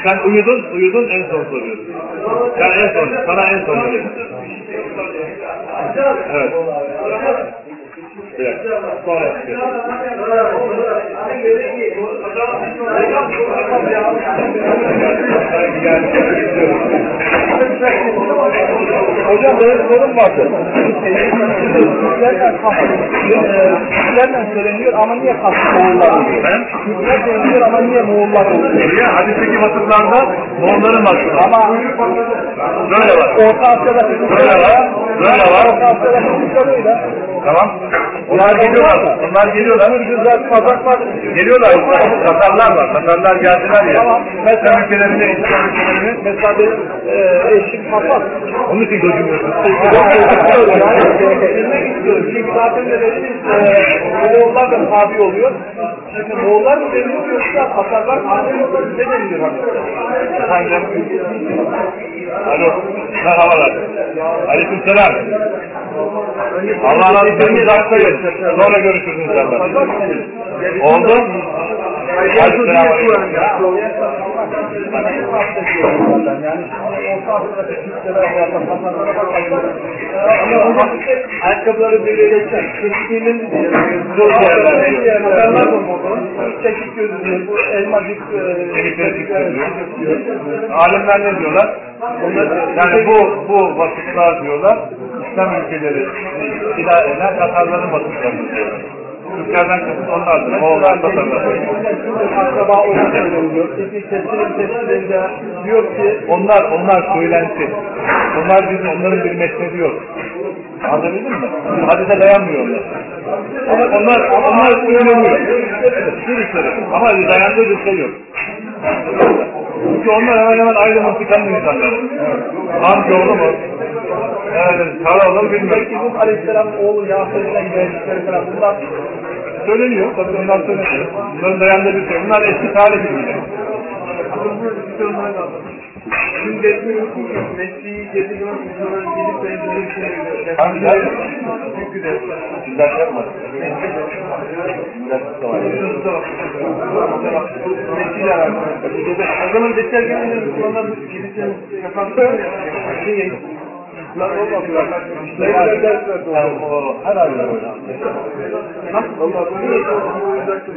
Sen uyudun, uyudun en son soruyorsun. Ben en son, sana en son soruyorum. Evet. Hocam benim sorum vardı. Türklerden söyleniyor ama niye kastı Moğollar Türkler söyleniyor ama niye Moğollar oluyor? Niye? Hadisteki vasıflarda Moğolların vasıfı. Ama Böyle var. Orta Asya'da Böyle var. Böyle var. Orta Asya'da Türkler öyle. Tamam. Onlar geliyorlar. Onlar geliyorlar. Kırgızlar, Kazaklar. Geliyorlar. Tatarlar var. Tatarlar geldiler ya. Tamam. İslam ülkelerinde, İslam ülkelerinde. Mesela benim e, eşim Kafas. Onun için gözümüyorsun. Bilmek istiyorum. Çünkü zaten de dediniz e, Moğollar da tabi oluyor. Şimdi Moğollar mı deniyor yoksa Tatarlar mı deniyor? Ne deniliyor. Alo. Merhabalar. Aleyküm selam. Allah razı olsun. Uzaktayız. Sonra görüşürüz inşallah. Oldu. Aleyküm selam. Yani Orta Asya'daki Türklere da Tatarlara bakmayın. Ama hocam ayakkabıları belirleyecek. Çeşitliğinin zor yerler. Çeşit gözü bu elmacık. Alimler ne diyorlar? Yani bu bu vasıflar diyorlar. İslam ülkeleri ilah eden Tatarların vasıflarını diyorlar. Türklerden kasıt onlardır. Moğollar, Tatarlar. akraba testlerinde diyor ki Onlar, onlar söylenti. Onlar bizim, onların bir mesnevi yok. Anladın mı? Hadise dayanmıyor onlar. Ama onlar, onlar söyleniyor. Bir sürü. Ama dayandığı bir şey yok. Çünkü onlar hemen hemen aynı mıntıkanın insanlar. Hangi oğlu mu? Yani Karaoğlu bilmiyorum. belki bu Aleyhisselam'ın oğlu Yasir'den geldikleri falan bunlar Söyleniyor. Tabii onlar söyleniyor. Bunların dayandığı bir şey. Bunlar eski tarih bilgileri. Şimdi ki mesleği girdiği zaman insanlar gidip de bir şey Hangi ders? Çünkü de Ders yapmadık. Ders var. mesleğiyle alakalı. O zaman defter gelince Müslümanlar gidip de yapan şey Lan olmadılar. Şeyler ders verdi O herhalde öyle.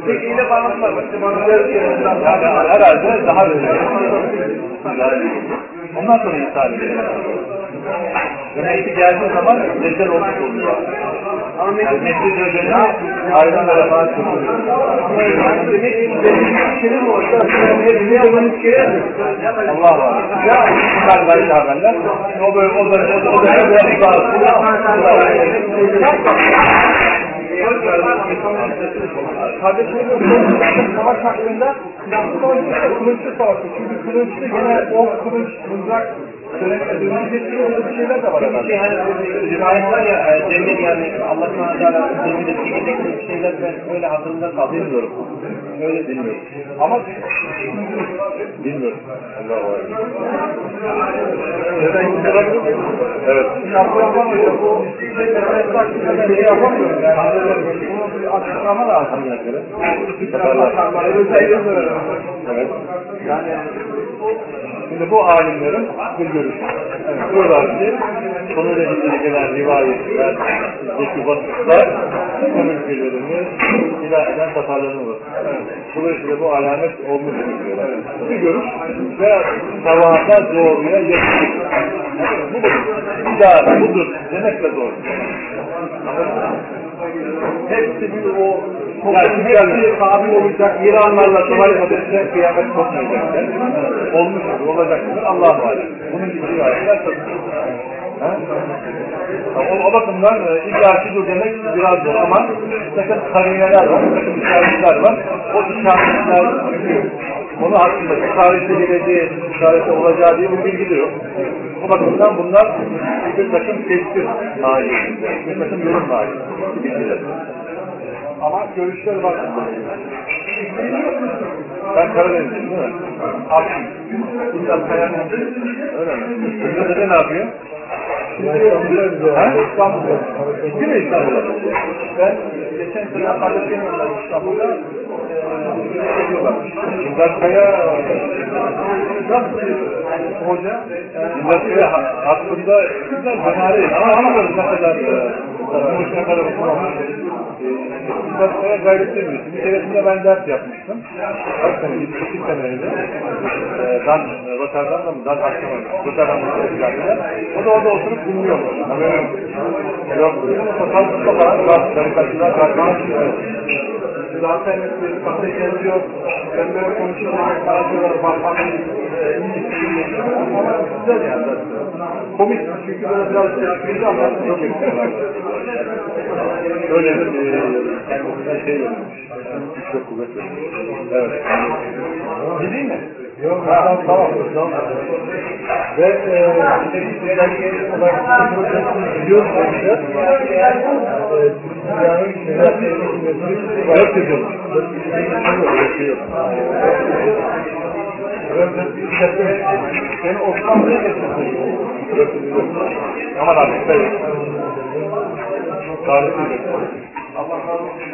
Peki ile bağlantılar. İşte bana Yani herhalde daha öyle. Ondan sonra iptal edilir. Demek ki geldiği zaman rezil olmuş oluyor. Mescid ödeni ayrı tarafa çıkıyor. Allah var. Ya bunlar gayet haberler. O böyle o da o da biraz Kardeşlerim savaş hakkında kılıçlı savaşı. Çünkü kılıçlı gene o kılıç, mızrak şeyler de var herhalde. Rivayet var ya, e, cennet yani Allah subhanahu teala cennete çekecek şeyler ben öyle hatırımda. Bilmiyorum. Öyle bilmiyorum. Ama bilmiyorum. Allah var. Evet. Şey açıklama lazım. Evet. Yani şimdi bu alimlerin bir görüşü. Yani diyorlar ki konuyla ilgili gelen rivayetler, bizdeki vasıflar İslam ülkelerini ilah eden Tatarların vasıfı. Dolayısıyla bu alamet olmuştur diyorlar. Bu bir görüş ve tavada doğruya yakın. Bu. İdare budur demekle doğru. Anladın mı? Hepsi bir o yani hepsi tabi olacak. İranlarla savaş hadisine kıyamet kopmayacak. Olmuştur, olacaktır. Allah var. Bunun gibi rivayetler tabii. O, o bakımdan e, illa şudur demek biraz zor ama takım karineler var, takım işaretler var. O işaretler konu hakkında işareti geleceği, işareti olacağı diye bir bilgi de yok. O bakımdan bunlar bir takım tespit mahiyetinde, bir takım yorum bilgiler. Ama görüşler var. Ben Karadenizliyim değil mi? Abi. İnsan kayan Öyle mi? Burada dede ne yapıyor? Ha? İstanbul'da. Gitti mi İstanbul'a? Ben geçen sene kardeşlerim yanında İstanbul'da. İmdat Kaya Hoca İmdat Kaya ha- hakkında güzel fena ama anlamadım ne kadar ne kadar okumamış. Kaya gayret ediyor. Bir keresinde ben ders yapmıştım. Sene, 28 sene önce. Ee, Dan, Rotterdam'da mı? Dan akşamı. Rotterdam'da O da orada oturup dinliyormuş. Haberi yok. Yok. Sokakta falan var. Karikatürler, karikatürler. zaten bir kafede geziyor. Ben böyle konuşuyorum. Bana diyorlar bakmanın ama güzel yani. Komik çünkü böyle biraz siyasi anlatmıyor. Öyle bir kendisinden şey verilmiş. Güç ve kuvvet verilmiş. Evet. Gideyim mi? Yok, tamam, tamam. tamam. Ve e, biliyoruz işte. Dünyanın şeyler Dört yıl. Seni Osman Bey'e getirdim. Aman abi, evet. Tarih Allah razı olsun.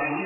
and